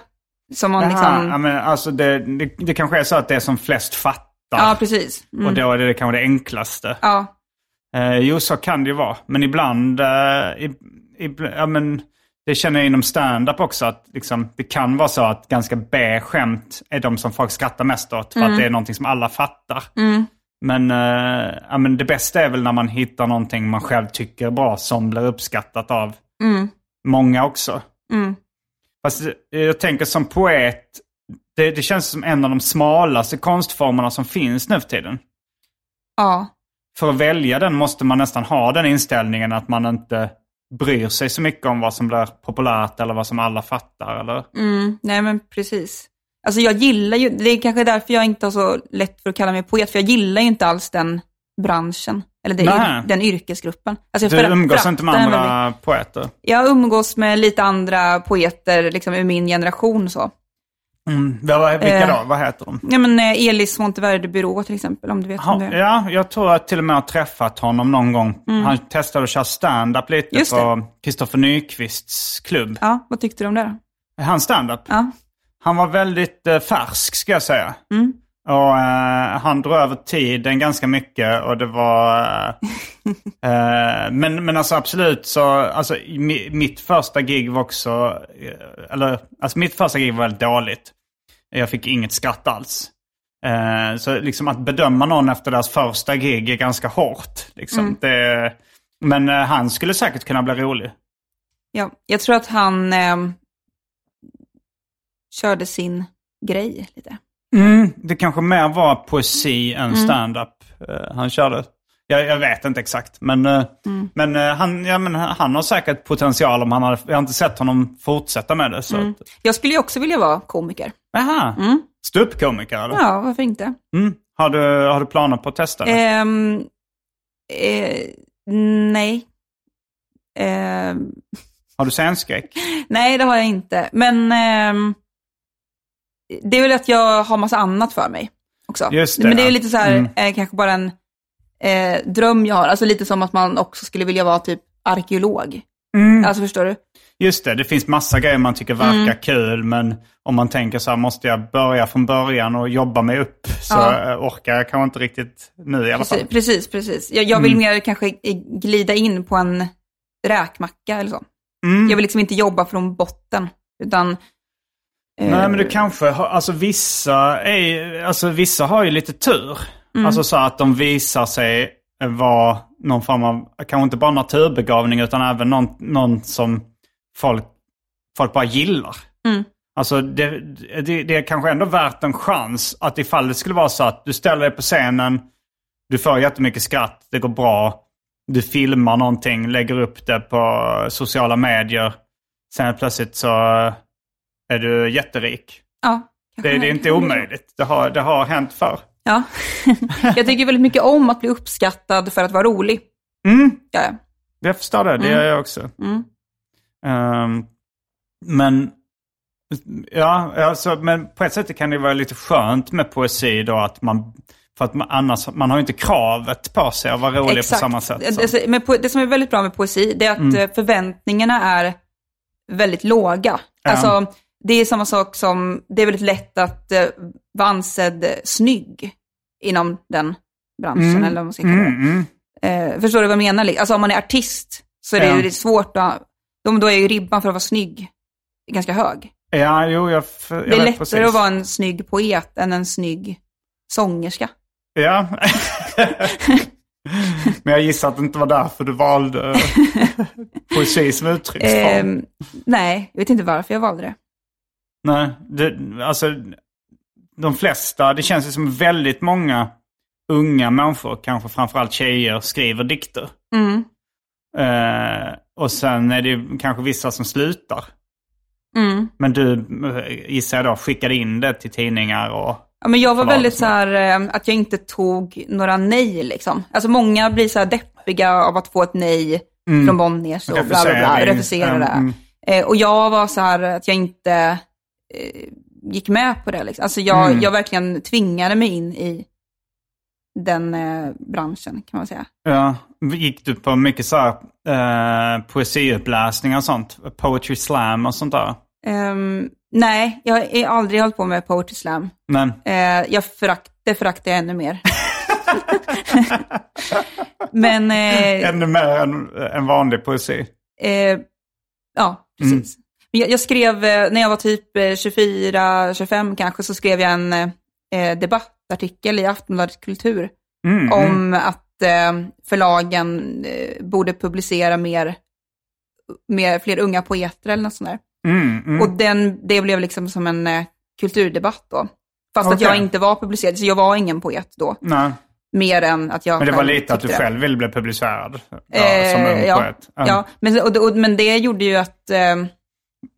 som man Aha, liksom... ja, men alltså det, det, det kanske är så att det är som flest fattar. Ja, precis. Mm. Och då är det kanske det enklaste. Ja, Eh, jo, så kan det ju vara. Men ibland, eh, i, i, ja, men det känner jag inom stand-up också, att liksom, det kan vara så att ganska B-skämt är de som folk skrattar mest åt, för att det är någonting som alla fattar. Men, eh, ja, men det bästa är väl när man hittar någonting man själv tycker är bra, som blir uppskattat av många också. Mm. Fast eh, jag tänker som poet, det, det känns som en av de smalaste konstformerna som finns nu för tiden ja. För att välja den måste man nästan ha den inställningen att man inte bryr sig så mycket om vad som blir populärt eller vad som alla fattar. Eller? Mm, nej men precis. Alltså jag gillar ju, det är kanske därför jag inte har så lätt för att kalla mig poet, för jag gillar ju inte alls den branschen, eller det, Nej. den yrkesgruppen. Alltså Du umgås inte med andra väldigt. poeter? Jag umgås med lite andra poeter liksom ur min generation så. Mm. Vilka Eh, då? Vad heter de? Ja men eh, Elis Monteverde Byrå till exempel, om du vet Ha, om det ja, jag tror att jag till och med har träffat honom någon gång. Han testade att köra stand-up lite Mm. Just på Kristoffer Nyqvists klubb. Ja, vad tyckte du om det då? Hans stand-up? Ja. Han var väldigt eh, färsk ska jag säga. Mm. Och eh, han drog över tiden ganska mycket och det var... [laughs] eh, men, men alltså absolut så, alltså mi, mitt första gig var också, eh, eller alltså mitt första gig var väldigt dåligt. Jag fick inget skratt alls. Eh, så liksom att bedöma någon efter deras första gig är ganska hårt. Liksom. Det, men eh, han skulle säkert kunna bli rolig. Ja, jag tror att han eh, körde sin grej lite. Mm, det kanske mer var poesi än stand-up eh, han körde. Jag, jag vet inte exakt. Men, eh, men, eh, han, ja, men han har säkert potential om han hade... Jag har inte sett honom fortsätta med det. Så att, Jag skulle ju också vilja vara komiker. Aha, ståuppkomiker eller? Ja, varför inte? Mm. Har, du, har du planer på att testa det? Ehm, eh, nej. Ehm, Har du scenskräck? [laughs] nej, det har jag inte. Men ehm, det är väl att jag har massa annat för mig också. Just det, Men det är ja. lite så här, Mm. eh, kanske bara en eh, dröm jag har. Alltså lite som att man också skulle vilja vara typ arkeolog. Mm. Alltså förstår du? Just det, det finns massa grejer man tycker verkar kul. Men om man tänker så här, måste jag börja från början och jobba mig upp? Så Ja. eh, orkar jag kanske inte riktigt nu i alla fall. Precis, precis. Jag, jag vill mer kanske glida in på en räkmacka eller så. Mm. Jag vill liksom inte jobba från botten, utan... eh, Nej men du kanske har, alltså vissa är, alltså vissa har ju lite tur. Alltså så att de visar sig vara någon form av, kanske inte bara naturbegåvning utan även någon, någon som folk, folk bara gillar. Mm. Alltså det, det, det är kanske ändå värt en chans att ifall det skulle vara så att du ställer dig på scenen, du får jättemycket skratt, det går bra, du filmar någonting, lägger upp det på sociala medier. Sen plötsligt så är du jätterik. Ja, Det, det är inte omöjligt. Det har, det har hänt förr. Ja. [laughs] jag tycker väldigt mycket om att bli uppskattad för att vara rolig. Mm, Ja, ja. jag förstår det. Det gör jag också. Mm. Ehm, men, ja, alltså, men på ett sätt kan det vara lite skönt med poesi då att man, för att man, annars, man har ju inte kravet på sig att vara rolig på samma sätt. som- Alltså, men det som är väldigt bra med poesi, det är att Mm. eh, förväntningarna är väldigt låga. Ja. Alltså, det är samma sak som, det är väldigt lätt att eh, vara ansedd snygg inom den branschen, eller vad man ska kalla det. Mm, mm. Eh, förstår du vad jag menar? Alltså om man är artist så är det, är svårt att, då, då är ju ribban för att vara snygg ganska hög. Ja, jo, jag, jag det är lättare precis. att vara en snygg poet än en snygg sångerska. Ja. [laughs] men jag gissar att det inte var därför du valde eh, [laughs] poesi som uttrycksform. Ehm, nej, jag vet inte varför jag valde det. Nej, det, alltså de flesta, det känns ju som väldigt många unga människor, kanske framförallt tjejer, skriver dikter. Mm. Eh, och sen är det kanske vissa som slutar. Mm. Men du, eh, gissar jag då, skickade in det till tidningar och... Ja, men jag var väldigt så här, eh, att jag inte tog några nej liksom. Alltså många blir så här deppiga av att få ett nej från Bonniers och bla bla bla, Refusering. refusera det. Mm. Eh, och jag var så här att jag inte gick med på det. Liksom. Alltså jag, Mm. jag verkligen tvingade mig in i den eh, branschen kan man säga. Ja, gick du på mycket så här eh, poesiuppläsningar och sånt? Poetry slam och sånt där? Ehm, nej, jag har aldrig hållit på med poetry slam. Men, Eh, jag förakt, det föraktar jag ännu mer. [laughs] Men eh, ännu mer än, än vanlig poesi. Eh, ja, precis. Men Jag, jag skrev, eh, när jag var typ eh, 24-25 kanske, så skrev jag en eh, debattartikel i Aftonbladet Kultur Mm, om att eh, förlagen eh, borde publicera mer, mer, fler unga poeter eller något sånt där. Mm, mm. Och den, det blev liksom som en eh, kulturdebatt då. Fast att Okej. jag inte var publicerad, så jag var ingen poet då. Nej. Mer än att jag Men det var lite att du det. själv ville bli publicerad ja, Eh, som ung ja, poet. Ja, men, och, och, men det gjorde ju att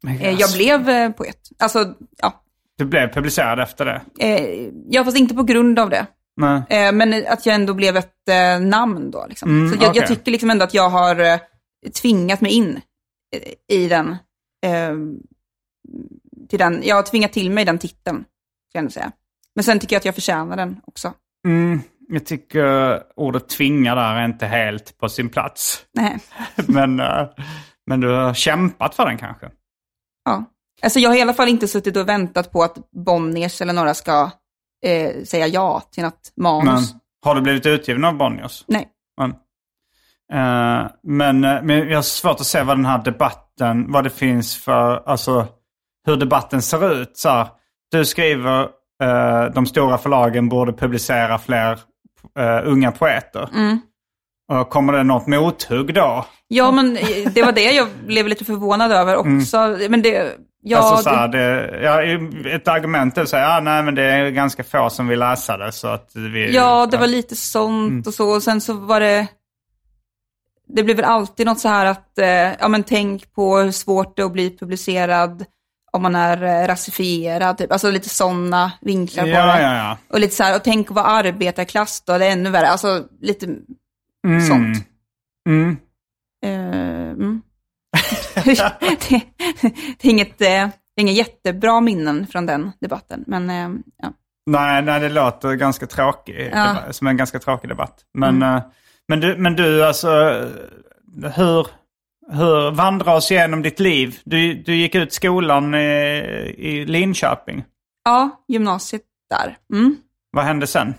eh, eh, jag Yes. blev eh, poet. Alltså, ja. Du blev publicerad efter det? Eh, ja, fast inte på grund av det. Nej. Men att jag ändå blev ett namn då. Liksom. Mm, så jag, okej. jag tycker liksom ändå att jag har tvingat mig in i den. Till den. Jag har tvingat till mig den titeln, kan jag ändå säga. Men sen tycker jag att jag förtjänar den också. Mm, jag tycker ordet tvinga där är inte helt på sin plats. Nej. [laughs] men, men du har kämpat för den kanske? Ja. Alltså jag har i alla fall inte suttit och väntat på att Bonniers eller några ska eh, säga ja till något Men, manus. har du blivit utgiven av Bonniers? Nej. Men, eh, men, eh, men jag har svårt att se vad den här debatten, vad det finns för, alltså hur debatten ser ut. Så här, du skriver eh, de stora förlagen borde publicera fler eh, unga poeter. Mm. Kommer det något mothugg då? Ja, men det var det jag blev lite förvånad över också. Men det, ja, Mm. alltså, så här, det, ja, ett argument är att säga, ja, nej men det är ganska få som vill läsa det. Så att vi, ja, det var lite sånt Mm. och så. Och sen så var det, det blev väl alltid något så här att, eh, ja men tänk på hur svårt det är att bli publicerad om man är eh, rasifierad, typ. alltså lite sådana vinklar på Ja, det. ja, ja. Och lite så här, och tänk att vara arbetarklass då, det är ännu värre. Alltså lite Mm. sånt. Mm. Mm. [laughs] det, det, är inget, eh, det är inga jättebra minnen från den debatten, men eh, ja. Nej, nej, det låter ganska tråkig, Ja. Mm. som en ganska tråkig debatt. Men, eh, men, du, men du, alltså, hur, hur vandra oss igenom ditt liv? Du, du gick ut skolan i, i Linköping. ja, gymnasiet där. Mm. Vad hände sen?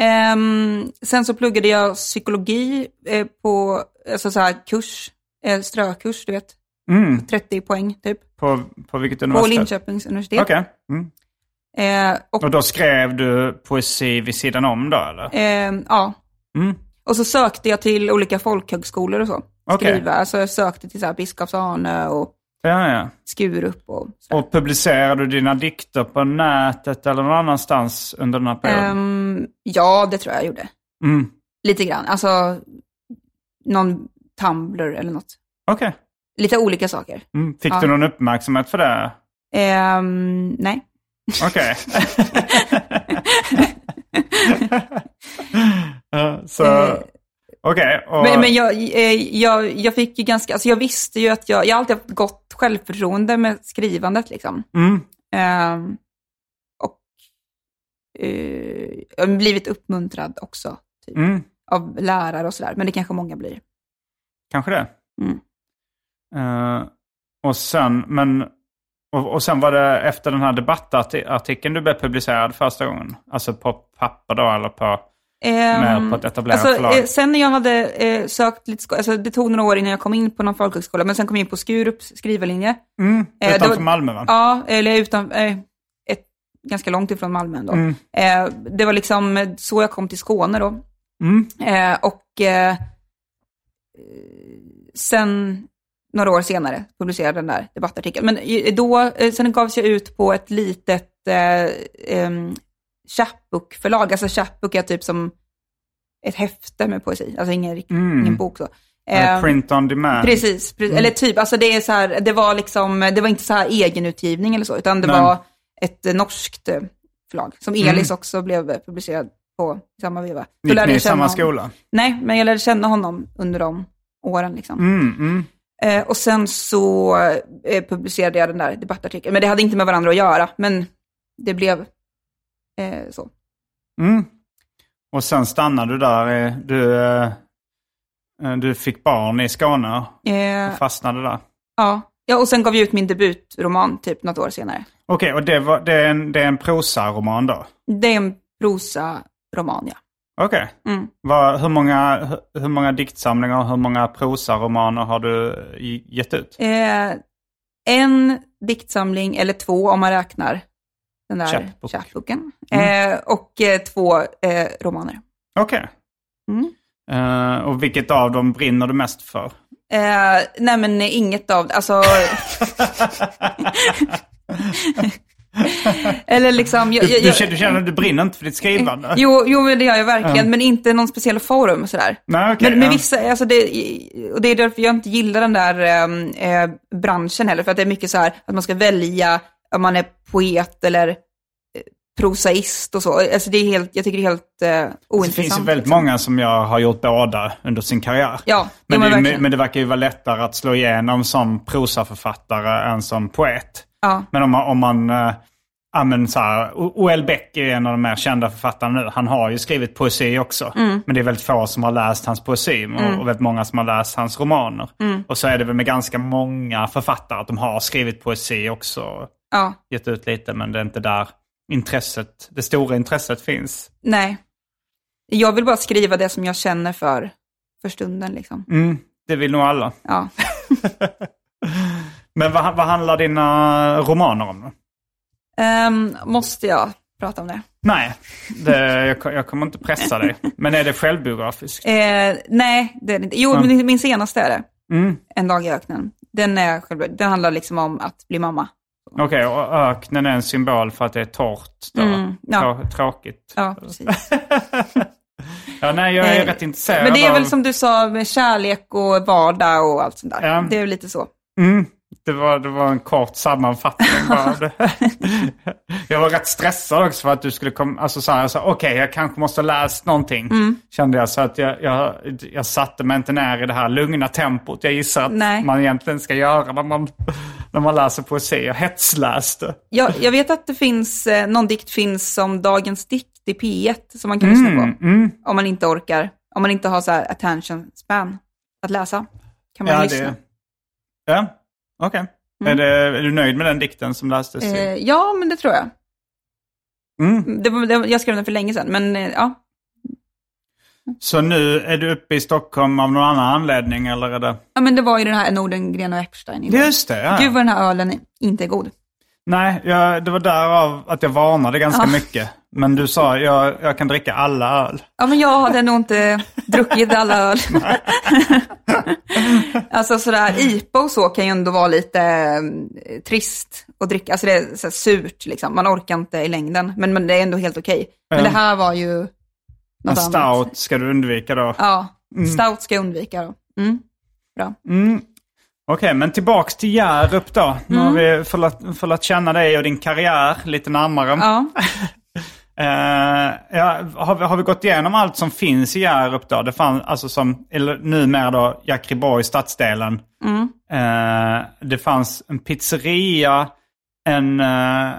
Ehm, sen så pluggade jag psykologi eh, på alltså så här kurs, eh, strökurs, du vet. Mm. 30 poäng typ. På, på vilket På universitet? Linköpings universitet. Okej. Mm. Eh, och, Och då skrev du poesi vid sidan om då, eller? ehm, ja. Mm. och så sökte jag till olika folkhögskolor och så. Skriva. Alltså jag sökte till så här Biskops-Arnö och Ja, ja. Skurup och så. Och publicerade du dina dikter på nätet eller någon annanstans under den här perioden? Ehm, ja, det tror jag jag gjorde. Mm. Lite grann. Alltså någon Tumblr eller något. Okej. Lite olika saker. Mm. Fick Ja. du någon uppmärksamhet för det? Ehm, nej. Okej. [laughs] Ja, så, Eh, okej. och- Men, men jag, eh, jag, jag fick ju ganska, alltså jag visste ju att jag, jag har alltid haft gott självförtroende med skrivandet liksom. Mm. Ehm, och eh, blivit uppmuntrad också, typ, Mm. av lärare och sådär. Men det kanske många blir. Kanske det. Mm. Eh, och sen, men, och, och sen var det efter den här debattartikeln du blev publicerad första gången? Alltså på papper då eller på, med, på ett etablerat alltså, förlag? eh, sen när jag hade eh, sökt lite, alltså det tog några år innan jag kom in på någon folkhögskola, men sen kom jag in på Skurups skrivarlinje. mm, det utanför var- Malmö va? Ja, eller utan, eh, ett, ganska långt ifrån Malmö ändå. Mm. Eh, det var liksom så jag kom till Skåne då. Mm. Eh, och eh, sen, några år senare, publicerade den där debattartikeln. Men då, eh, sen gavs jag ut på ett litet eh, em, chapbook-förlag. Alltså chapbook är typ som ett häfte med poesi, alltså ingen, Mm. ingen bok så. Eh, Print on demand? Precis, pre- eller typ, alltså det är så här, det var liksom, det var inte så här egenutgivning eller så, utan det Nej. var ett norskt eh, förlag, som Elis också blev eh, publicerad på i samma veva. Gick ni i samma honom. skola? Nej, men jag lärde känna honom under de åren liksom. Mm, mm. Eh, och sen så eh, publicerade jag den där debattartikeln, men det hade inte med varandra att göra, men det blev eh, så. Mm. Och sen stannade du där. eh, Du, eh, eh, du fick barn i Skåne och fastnade där. ja. ja, och sen gav jag ut min debutroman typ något år senare. Okej, och det, var, det, är en, det är en prosaroman då? Det är en prosa-roman, ja. Okej. Mm. Vad- Hur, många, hur, hur många diktsamlingar och hur många prosaromaner har du gett ut? Eh, en diktsamling, eller två om man räknar den där Chapbook. chapbooken. Mm. Eh, och eh, två eh, romaner. Okej. Mm. Eh, och vilket av dem brinner du mest för? Eh, nej men inget av alltså... [laughs] Eller liksom... Jag, Du, jag, jag, känner- du känner att du brinner inte för ditt skrivande? jo, jo, men det gör jag verkligen, Ja. men inte någon speciell forum sådär. Nej, okej, men men ja. vissa, alltså det, och det är därför jag inte gillar den där eh, branschen heller, för att det är mycket så här att man ska välja om man är poet eller eh, prosaist och så. Alltså det är helt, jag tycker det är helt eh, ointressant. Det finns ju väldigt liksom. många som jag har gjort båda under sin karriär. Ja, men, det, men det verkar ju vara lättare att slå igenom som prosaförfattare än som poet. Ja. Men om man, om man eh, ja, men så här, O.L. Beck är en av de mer kända författarna nu. Han har ju skrivit poesi också. Mm. Men det är väldigt få som har läst hans poesi och, och väldigt många som har läst hans romaner. Mm. Och så är det väl med ganska många författare att de har skrivit poesi också. Ja, Gett ut lite men det är inte där intresset, det stora intresset finns. Nej. Jag vill bara skriva det som jag känner för, för stunden liksom. Mm, det vill nog alla. Ja. [laughs] Men vad, vad handlar dina romaner om? Ehm, måste jag prata om det? Nej, det, jag, jag kommer inte pressa dig. Men är det självbiografiskt? Eh, nej, det är det inte. Jo, Mm. min, min senaste är det. Mm. En dag i öknen. Den, är själv, den handlar liksom om att bli mamma. Okej, och öknen är en symbol för att det är torrt. Då. Mm, ja. Trå- tråkigt. Ja, precis. [laughs] Ja, nej, jag är Eh, rätt intresserad Men det är av... väl som du sa med kärlek och vardag och allt sånt där. Ja. Det är väl lite så. Mm, det, var, det var en kort sammanfattning bara. jag var rätt stressad också för att du skulle komma... Alltså så här, jag sa, okej, jag kanske måste ha läst någonting. Mm. Kände jag. Så att jag, jag, jag satte mig inte ner i det här lugna tempot. Jag gissar att Nej. man egentligen ska göra när man, när man läser poesi. Jag hetsläste. Jag, jag vet att det finns, eh, någon dikt finns som Dagens dikt i P1 som man kan lyssna på. Mm. Om man inte orkar, om man inte har så här attention span att läsa. Kan man Ja, lyssna. det... Ja, okej. Är, det, är du nöjd med den dikten som lästes? Eh, ja, men det tror jag. Mm. Det, det, jag skrev den för länge sedan, men eh, ja. Så nu är du uppe i Stockholm av någon annan anledning eller är det? ja. men det var ju den här Nordengren och Epstein. igår. Just det, ja. Gud vad den här ölen inte är god. Nej, jag, det var därav att jag varnade ganska Ja. mycket. Men du sa jag, jag kan dricka alla öl. Ja, men jag hade nog inte druckit alla öl. [laughs] alltså sådär, IPA och så kan ju ändå vara lite eh, trist att dricka. Alltså det är så här surt liksom, man orkar inte i längden. Men, men det är ändå helt okej. Men Mm. det här var ju En något annat. stout ska du undvika då. Ja, stout ska jag undvika då. Mm. Bra. Mm. Okej, men tillbaks till Hjärup då. Nu har Mm. vi fått, fått lärt känna dig och din karriär lite närmare. Ja. [laughs] Eh, ja, har, vi, har vi gått igenom allt som finns i Hjärup då? Det fanns alltså som, eller numera då, Jackriborg, stadsdelen. Mm. Eh, det fanns en pizzeria, en, eh,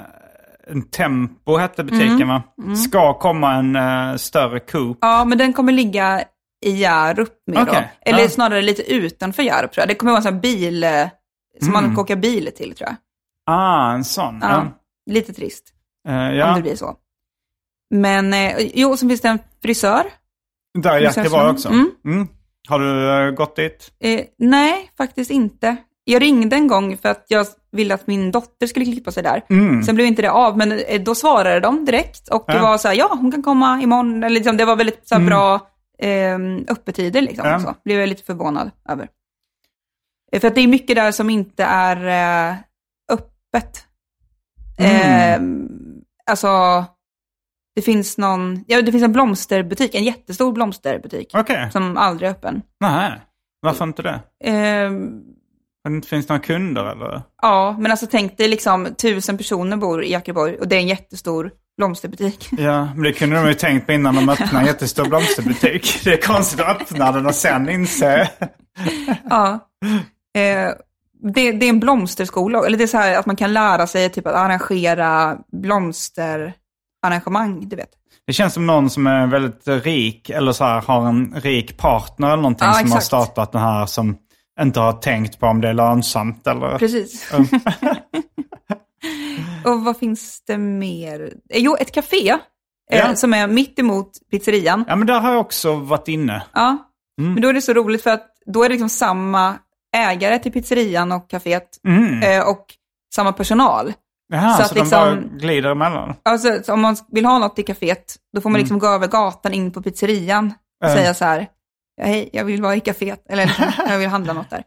en Tempo hette butiken va? Ska komma en större Coop. ja, men den kommer ligga i Hjärup mer Okej, då. Eller ja. snarare lite utanför Hjärup tror jag. Det kommer vara en sån här bil, som man kan åka bil till tror jag. Ah, en sån. Ja. Ja. Lite trist. Om ja. det blir så. Men eh, jo, så finns det en frisör. Där i Jackriborg också. Mm. Mm. Har du eh, gått dit? Eh, nej, faktiskt inte. Jag ringde en gång för att jag ville att min dotter skulle klippa sig där. Sen blev inte det av, men eh, då svarade de direkt. Och det Mm. Ja. var så här, ja, hon kan komma imorgon. Eller liksom, det var väldigt så här, bra eh, öppettider. Liksom, Ja. så. Blev jag lite förvånad över. Eh, För att det är mycket där som inte är eh, öppet. Eh, alltså, det finns någon, ja det finns en blomsterbutik, en jättestor blomsterbutik. Okej. Som aldrig är öppen. Nej. Varför inte det? Eh, För det inte finns några kunder eller? ja, men alltså tänk dig liksom tusen personer bor i Jackeborg och det är en jättestor blomsterbutik. Ja, men det kunde de ju tänkt på innan de öppnade en jättestor blomsterbutik. Det är konstigt att öppna den och sen inse. ja. Eh, det, det är en blomsterskola, eller det är så här att man kan lära sig typ att arrangera blomsterarrangemang, du vet. Det känns som någon som är väldigt rik eller så här har en rik partner eller någonting Ja, som har exakt. startat den här som inte har tänkt på om det är lönsamt eller... Precis. [laughs] och vad finns det mer? Eh, Jo, ett café eh, Ja. som är mitt emot pizzerian. Ja, men där har jag också varit inne. Ja, men då är det så roligt för att då är det liksom samma ägare till pizzerian och kaféet eh, och samma personal. Jaha, Så så, att de liksom- bara glider emellan? Alltså, så om man vill ha något i kaféet, då får man liksom gå över gatan in på pizzerian och Mm. säga så här, "Ja, hej, jag vill vara i kaféet, eller liksom, [laughs] jag vill handla något där.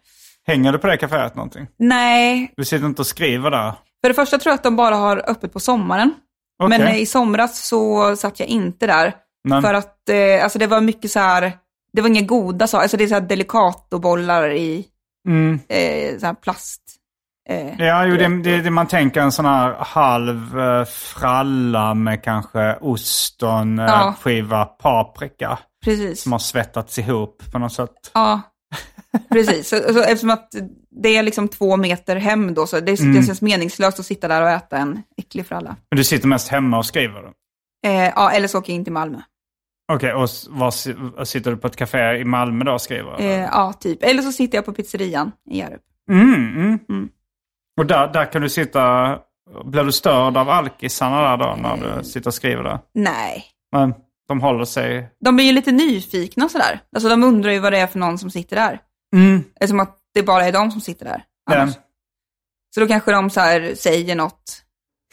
Hänger du på det kaféet någonting? Nej, Du sitter inte och skriver där? för det första tror jag att de bara har öppet på sommaren. Okej. Men eh, i somras så satt jag inte där. Men- För att eh, alltså det var mycket så här, det var inga goda saker, alltså det är så här delicatobollar i Mm. eh, så här plast. Eh, Ja, jo, det, det, det man tänker en sån här halv eh, fralla med kanske ost och en eh, Ja. skiva paprika Precis. som har svettats ihop på något sätt. Ja, precis. Så, så, eftersom att det är liksom två meter hem då, så det, Mm. det känns meningslöst att sitta där och äta en äcklig fralla. Men du sitter mest hemma och skriver? då? Eh, ja, eller så åker jag in till Malmö. Okej, och s- var, si- sitter du på ett café i Malmö då och skriver? Eh, ja, typ. Eller så sitter jag på pizzerian i Hjärup. Mm, mm. Mm. Och där, där kan du sitta blir du störd av alkisarna där då när du sitter och skriver där? Nej. Men de håller sig... De blir ju lite nyfikna sådär. Alltså de undrar ju vad det är för någon som sitter där. Mm. Det är som att det bara är de som sitter där. annars. Så då kanske de så här säger något,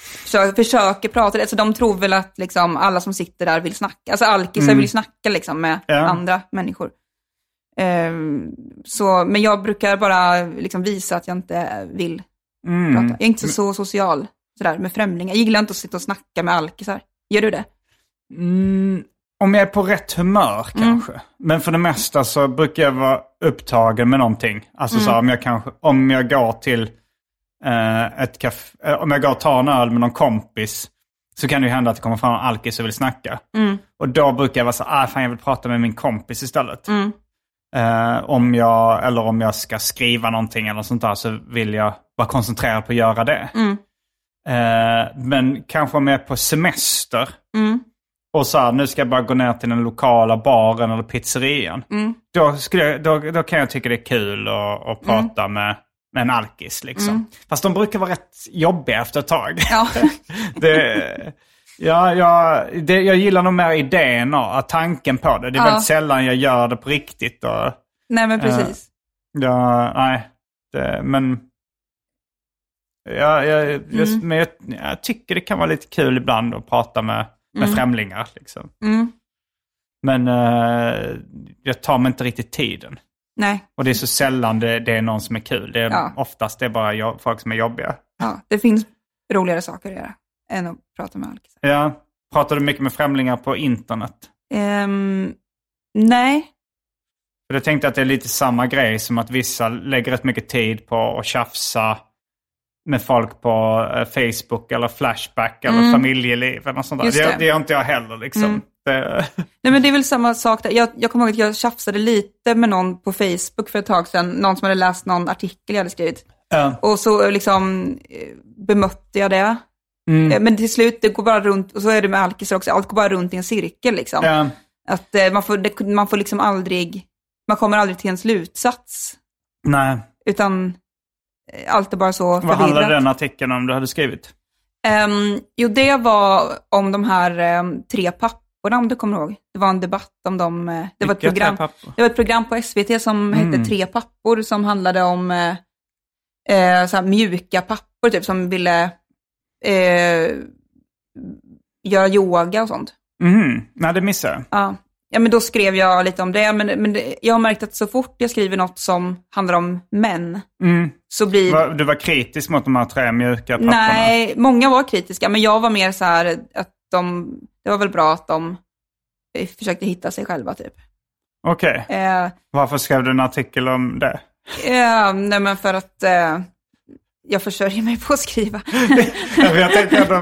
försöker, försöker prata, alltså de tror väl att liksom alla som sitter där vill snacka, alltså alkisar Mm. vill snacka liksom med Ja. andra människor. Ehm, så, men jag brukar bara liksom visa att jag inte vill Mm. prata. Jag är inte så social sådär, med främlingar. Jag gillar inte att sitta och snacka med alkisar. Gör du det? Mm, om jag är på rätt humör kanske. Men för det mesta så brukar jag vara upptagen med någonting. Alltså så här, om jag kanske, om jag går till eh, ett café, eh, om jag går och tar en öl med någon kompis. Så kan det ju hända att det kommer fram en alkis och vill snacka. Och då brukar jag vara så ah fan jag vill prata med min kompis istället. Eh, om jag, eller om jag ska skriva någonting eller sånt där så vill jag vara koncentrerad på att göra det. Eh, men kanske om jag är på semester och så här, nu ska jag bara gå ner till den lokala baren eller pizzerian. Då, skulle jag, då, då kan jag tycka det är kul att, att prata med, med en alkis. Liksom. Fast de brukar vara rätt jobbiga efter ett tag. Ja. [laughs] det, ja, ja, det, jag gillar nog mer idén och tanken på det. Det är Ja. väldigt sällan jag gör det på riktigt. Och, Nej men precis. ja, nej, det, men... Ja, jag, jag, Mm. men jag, jag tycker det kan vara lite kul ibland att prata med, med främlingar. Liksom. Mm. Men eh, jag tar mig inte riktigt tiden. Nej, Och det är så sällan det, det är någon som är kul. Det är, Ja. Oftast det är bara jag, folk som är jobbiga. ja, det finns roligare saker att göra än att prata med alkisar. Ja. Pratar du mycket med främlingar på internet? Ehm, nej, För jag tänkte att det är lite samma grej som att vissa lägger rätt mycket tid på att tjafsa med folk på eh, Facebook eller Flashback eller familjeliv eller något sånt där. Just Det, det. gör inte jag heller liksom. Det, Nej men det är väl samma sak där. Jag, jag kommer ihåg att jag tjafsade lite med någon på Facebook för ett tag sedan. Någon som hade läst någon artikel jag hade skrivit. ja. Och så liksom eh, bemötte jag det. Mm. Eh, Men till slut, det går bara runt, och så är det med alkisar också, allt går bara runt i en cirkel liksom. Ja. Att eh, man får, det, man får liksom aldrig, man kommer aldrig till en slutsats. Nej. Utan eh, allt är bara så Vad handlade förvirrat. den artikeln om du hade skrivit? Ehm, jo, det var om de här ehm, tre papporna, om du kommer ihåg. Det var en debatt om dem. eh, det, var ett program, det var ett program på SVT som Mm. hette Tre pappor, som handlade om så här mjuka pappor, typ, som ville eh, göra yoga och sånt. Mhm. Nej, det missade jag. Ja. ja, men då skrev jag lite om det. Men, men det, jag har märkt att så fort jag skriver något som handlar om män, Mm. så blir... Du var kritisk mot de här tre mjuka papporna? Nej, många var kritiska, men jag var mer så här att de, det var väl bra att de eh, försökte hitta sig själva typ. Okej. Eh, Varför skrev du en artikel om det? eh, nej men för att eh, jag försörjer mig på att skriva. [laughs] jag tänkte ändå,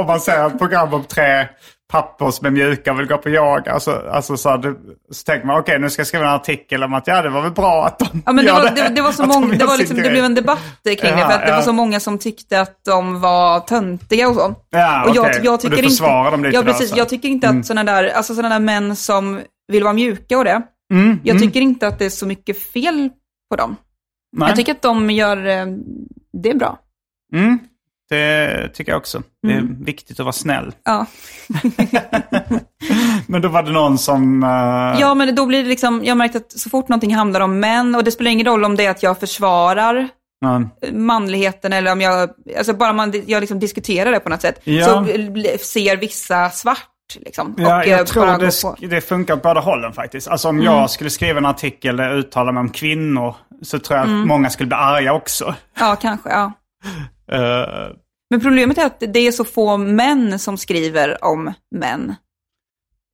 om man ser ett program om tre pappor som är mjuka och vill gå på yoga. Alltså, alltså så, här, du, så tänker man, okej nu ska jag skriva en artikel om att ja det var väl bra att de Ja, men det, var, det, det var så de många, gör det, var liksom, det blev en debatt kring det, Jaha, för att det ja. var så många som tyckte att de var töntiga och så. Ja, och jag, okej. jag Och tycker du inte, försvarar dem lite ja, där, precis. Mm. Jag tycker inte att sådana där, alltså sådana där män som vill vara mjuka och det, Mm, jag tycker inte att det är så mycket fel på dem. Nej. Jag tycker att de gör eh, det är bra. Mm, det tycker jag också. Det är Mm. viktigt att vara snäll. Ja. [laughs] Men då var det någon som... eh, ja, men då blir det liksom, jag har märkt att så fort någonting handlar om män, och det spelar ingen roll om det är att jag försvarar ja. manligheten eller om jag, alltså bara man, jag liksom diskuterar det på något sätt, Ja. så ser vissa svart liksom. Ja, och jag eh, tror det. Mm. det funkar båda hållen faktiskt. Alltså om jag skulle skriva en artikel där jag uttalar mig om kvinnor så tror jag Mm. att många skulle bli arga också. Ja, kanske, ja. [laughs] Eh, Men problemet är att det är så få män som skriver om män.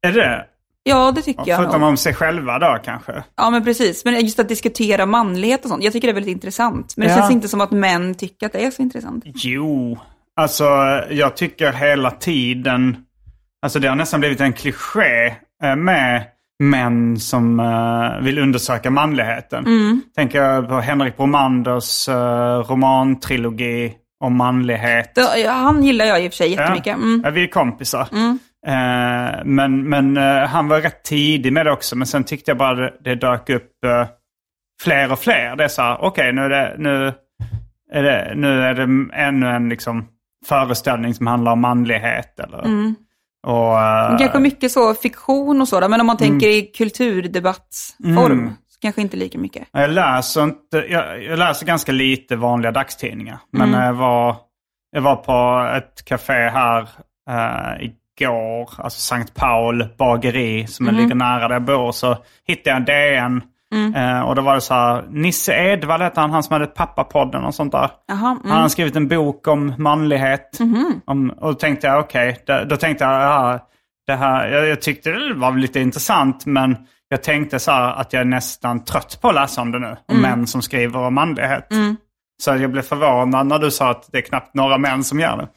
är det? Ja, det tycker jag Förutom nog. om sig själva då kanske? Ja, men precis. Men just att diskutera manlighet och sånt, jag tycker det är väldigt intressant. Men det Ja. känns inte som att män tycker att det är så intressant. Jo, alltså jag tycker hela tiden, alltså det har nästan blivit en kliché eh, med män som eh, vill undersöka manligheten. Mm. Tänker jag på Henrik Bromanders uh, romantrilogi om manlighet. Han gillar jag i och för sig jättemycket. Mm. Ja, vi är kompisar. Eh, men men eh, han var rätt tidig med det också. Men sen tyckte jag bara det, det dök upp eh, fler och fler. Det är så här, okej nu är det, nu är det, nu är det ännu en liksom föreställning som handlar om manlighet. Eller, Mm. Och, eh, Kanske mycket så fiktion och sådär, men om man tänker i kulturdebattsform, Mm. så kanske inte lika mycket. Jag läser, inte, jag, jag läser ganska lite vanliga dagstidningar. Men Mm. jag, var, jag var på ett café här eh, igår, alltså Sankt Paul bageri som Mm. ligger nära där jag bor. Så hittade jag en DN. Eh, och då var det så här, Nisse Edvall hette han, han som hade Pappapodden och sånt där. Jaha, mm. Han har skrivit en bok om manlighet. Om, och då tänkte jag, okej, då, då tänkte jag, ja, det här, jag, jag tyckte det var lite intressant, men jag tänkte så här att jag är nästan trött på att läsa om det nu. Om män som skriver om manlighet. Så jag blev förvånad när du sa att det är knappt några män som gör det.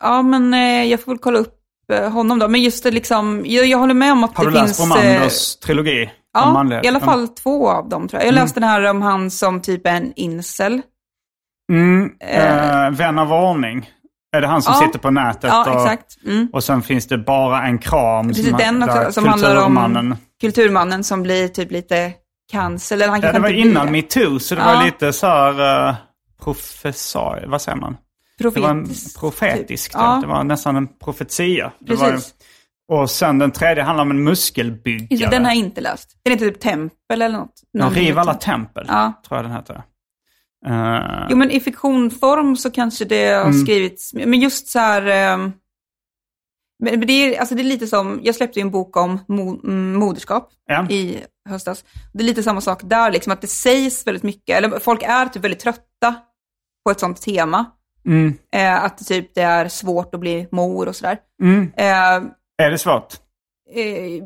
Ja, men eh, jag får väl kolla upp eh, honom då. Men just det liksom, jag, jag håller med om att Har det du finns... läst Romanders trilogi om Ja, manlighet? i alla fall två av dem tror jag. Jag läste den här om han som typ är en incel. Mm, eh, vän av ordning. Är det han som Ja. sitter på nätet? Ja, och, exakt. Mm. och sen finns det bara en kram. Precis, som, den också, som handlar om kulturmannen- som blir typ lite cancel. Eller han Ja, det var innan metoo, så det Ja. var lite så här uh, professor, vad säger man? Det var en Profetisk, profetisk, typ. ja. Det var nästan en profetia. Det var, precis. Och sen den tredje handlar om en muskelbyggare. Just Den har jag inte läst. Den heter typ Tempel eller något. Någonting riv alla sånt. tempel, Ja. tror jag den heter. Eh, Jo, men i fiktionform så kanske det har Mm. skrivits, men just så här... men men det, är, alltså det är lite som, jag släppte ju en bok om mo, mm, moderskap ja. i höstas. Det är lite samma sak där, liksom att det sägs väldigt mycket, eller folk är typ väldigt trötta på ett sånt tema. Mm. Eh, att typ det är svårt att bli mor och sådär. Mm. Eh, Är det svårt? eh,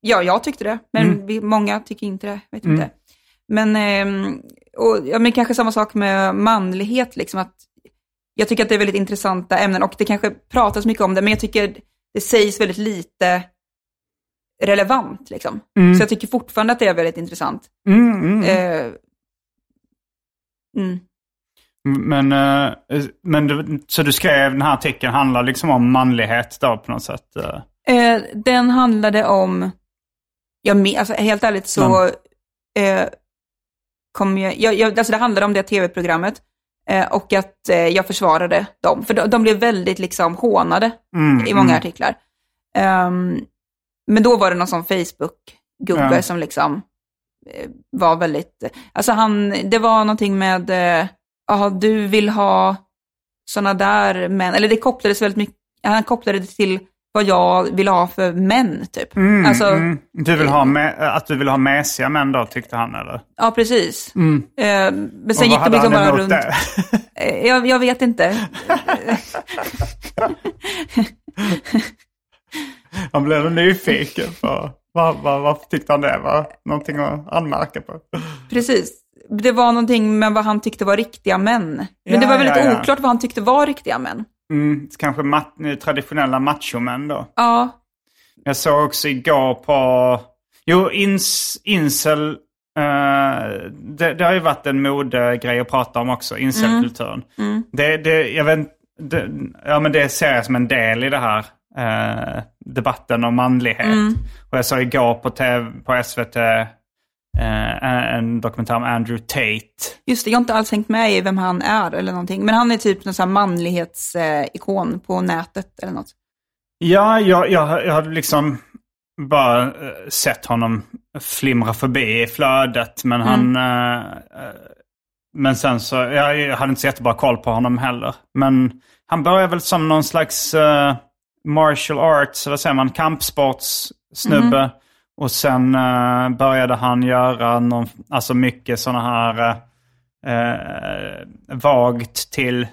ja, jag tyckte det, men Mm. vi, många tycker inte det. Vet Mm. inte. Men, ehm, och, ja, men kanske samma sak med manlighet, liksom att jag tycker att det är väldigt intressanta ämnen och det kanske pratas mycket om det, men jag tycker det sägs väldigt lite relevant. Liksom. Mm. Så jag tycker fortfarande att det är väldigt intressant. Mm, mm. Eh, mm. Men, eh, men du, så du skrev den här artikeln handlar liksom om manlighet då på något sätt? Eh? Eh, den handlade om, jag, me- alltså, helt ärligt så eh, kom jag, jag, jag, alltså det handlade om det tv-programmet eh, och att eh, jag försvarade dem. För de, de blev väldigt liksom hånade Mm, i många mm. artiklar. Ehm, men då var det någon sån Facebook-gubbe Ja. som liksom eh, var väldigt, alltså han, det var någonting med, eh, ja du vill ha sådana där män, eller det kopplades väldigt mycket, han kopplade det till vad jag vill ha för män typ. Mm, alltså, mm. Du vill ha med, att du vill ha mesiga män då, tyckte han eller? ja precis. Mm. Eh, men sen gick de liksom bara runt. Eh, jag, jag vet inte. [laughs] Han blev nyfiken på vad, vad, vad tyckte han det var någonting att anmärka på. Precis. Det var någonting med vad han tyckte var riktiga män. Men Ja, det var väldigt ja, ja. oklart vad han tyckte var riktiga män. Mm, kanske mat, traditionella machomän då. Ja, Jag såg också igår på... Jo, ins, incel... eh, det, det har ju varit en modegrej att prata om också, incelkulturen. Det, det, jag vet, det, ja, men det ser jag som en del i det här eh, debatten om manlighet. Och jag såg igår på, TV, på SVT eh, en dokumentär om Andrew Tate. just det. Jag har inte alls hängt med i vem han är eller någonting. Men han är typ någon sån här manlighetsikon på nätet eller något. Ja, jag, jag, jag hade liksom bara eh, sett honom flimra förbi i flödet. Men han... eh, eh, men sen så, jag, hade inte så jättebra koll på honom heller. Men han började väl som någon slags eh, martial arts, vad säger man, kampsportssnubbe. Och sen eh, började han göra någon, alltså mycket sådana här eh, vagt till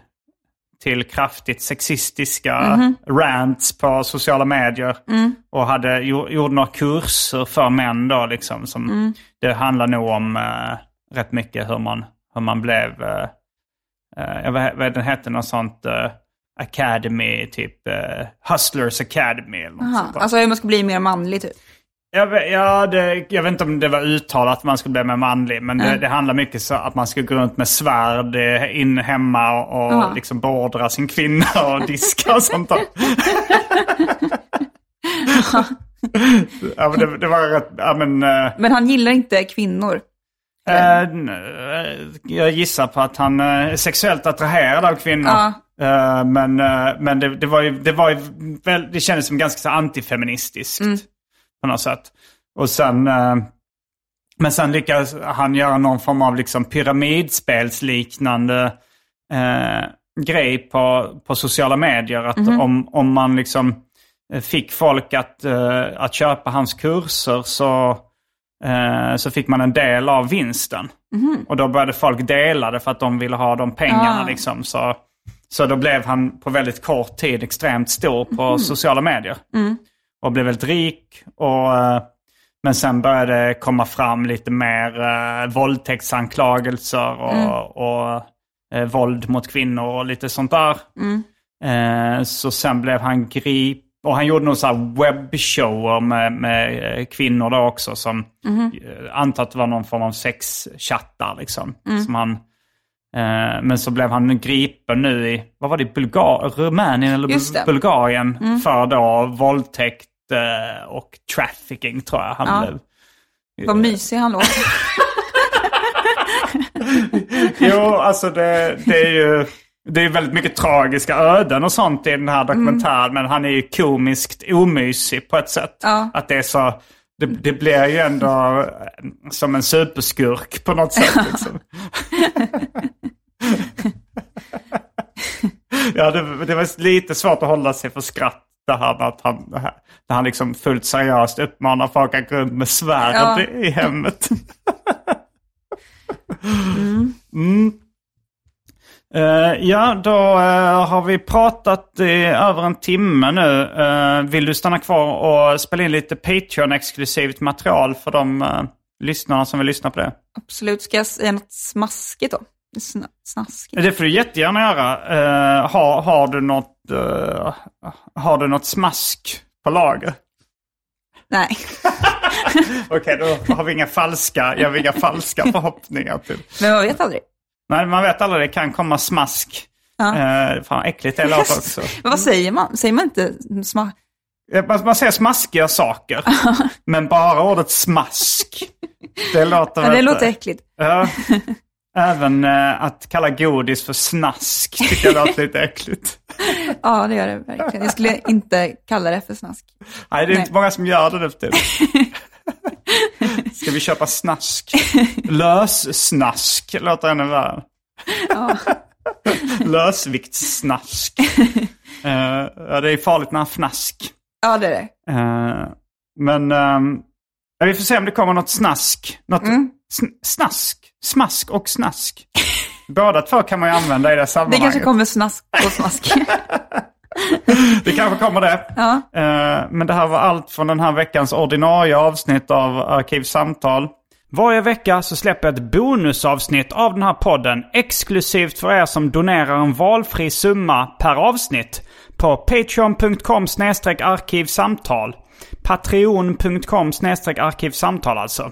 till kraftigt sexistiska rants på sociala medier. Och hade, gjo- gjorde några kurser för män då liksom. Som, Det handlar nog om eh, rätt mycket hur man, hur man blev, eh, eh, jag vet vad den hette, något sånt eh, academy, typ eh, Hustlers Academy eller något Aha. sånt. Alltså hur man ska bli mer manlig typ. Jag vet, ja, det, jag vet inte om det var uttalat att man skulle bli mer manlig. Men det, det handlar mycket så att man ska gå runt med svärd eh, in hemma och, och liksom beordra sin kvinna [laughs] och diska och sånt där. [laughs] ja, men det, det var rätt, ja men... eh, Men han gillar inte kvinnor. Eh, eh, jag gissar på att han är sexuellt attraherad av kvinnor. Ja. Eh, men men det, det var ju, det var ju väl, det kändes som ganska så antifeministiskt. På något sätt. Och sen, eh, men sen lyckades han göra någon form av liksom pyramidspelsliknande eh, grej på, på sociala medier. Att om, om man liksom eh, fick folk att, eh, att köpa hans kurser så, eh, så fick man en del av vinsten. Och då började folk dela det för att de ville ha de pengarna. Ah. Liksom. Så, så då blev han på väldigt kort tid extremt stor på sociala medier. Och blev väldigt rik. Och, eh, men sen började det komma fram lite mer eh, våldtäktsanklagelser och, och eh, våld mot kvinnor och lite sånt där. Eh, så sen blev han grip och han gjorde nog så webbshower med, med eh, kvinnor då också som mm antar att det var någon form av sexchattar liksom. Som han, eh, men så blev han gripen nu i, vad var det, Bulgar Rumänien eller. Bulgarien för då våldtäkt och trafficking tror jag han Ja. blev. Vad mysig han låter. [laughs] Jo, alltså det, det är ju det är väldigt mycket tragiska öden och sånt i den här dokumentären. Men han är ju komiskt omysig på ett sätt. Ja. Att det är så... Det, det blir ju ändå som en superskurk på något sätt. [laughs] Liksom. ja, det, det var lite svårt att hålla sig för skratt. Där han, att han, där han liksom fullt seriöst uppmanar folk att gå runt med svärd Ja. i hemmet. Mm. Eh, ja, då eh, har vi pratat i över en timme nu. Eh, vill du stanna kvar och spela in lite Patreon-exklusivt material för de uh, lyssnarna som vill lyssna på det? Absolut. Ska jag säga något smaskigt då? Sna- snaskigt. Det får du jättegärna göra. Har, har, du något, eh, har du något smask på lager? Nej. [laughs] Okej, då har vi inga falska, jag har inga falska förhoppningar till. Men man vet aldrig. Nej, man vet aldrig, det kan komma smask. Ja. Eh, fan äckligt det låter också. Men vad säger man? Säger man inte sma... Eh, Man, man säger smaskiga saker. [laughs] men bara ordet smask. Det låter, Ja, det låter äckligt. Ja. [laughs] Även eh, att kalla godis för snask tycker jag låter lite äckligt. [laughs] Ja, det gör det verkligen. Jag skulle inte kalla det för snask. Nej, det är Nej. inte många som gör det nu för. [laughs] Ska vi köpa snask? Lössnask låter ännu värre. Ja. [laughs] Lösviktssnask. Eh, ja, det är farligt med fnask. Ja, det är det. Eh, men ja, vi får se om det kommer något snask. Något Mm. sn- snask. Smask och snask. [laughs] Båda två kan man ju använda i det Det sammanhanget. kanske kommer snask och smask. [laughs] Det kanske kommer det. Ja. Eh, men det här var allt från den här veckans ordinarie avsnitt av Arkivsamtal. Varje vecka så släpper jag ett bonusavsnitt av den här podden exklusivt för er som donerar en valfri summa per avsnitt på patreon.com arkivsamtal. Patreon.com arkivsamtal alltså.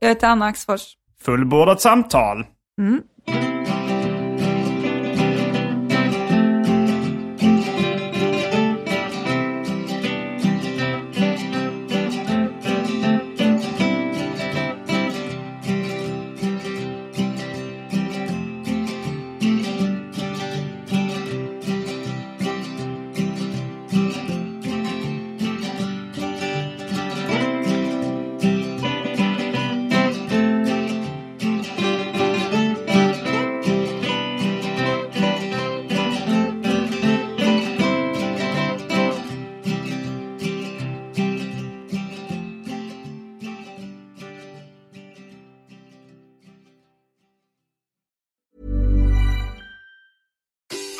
Jag heter Anna Axfors. Fullbordat samtal.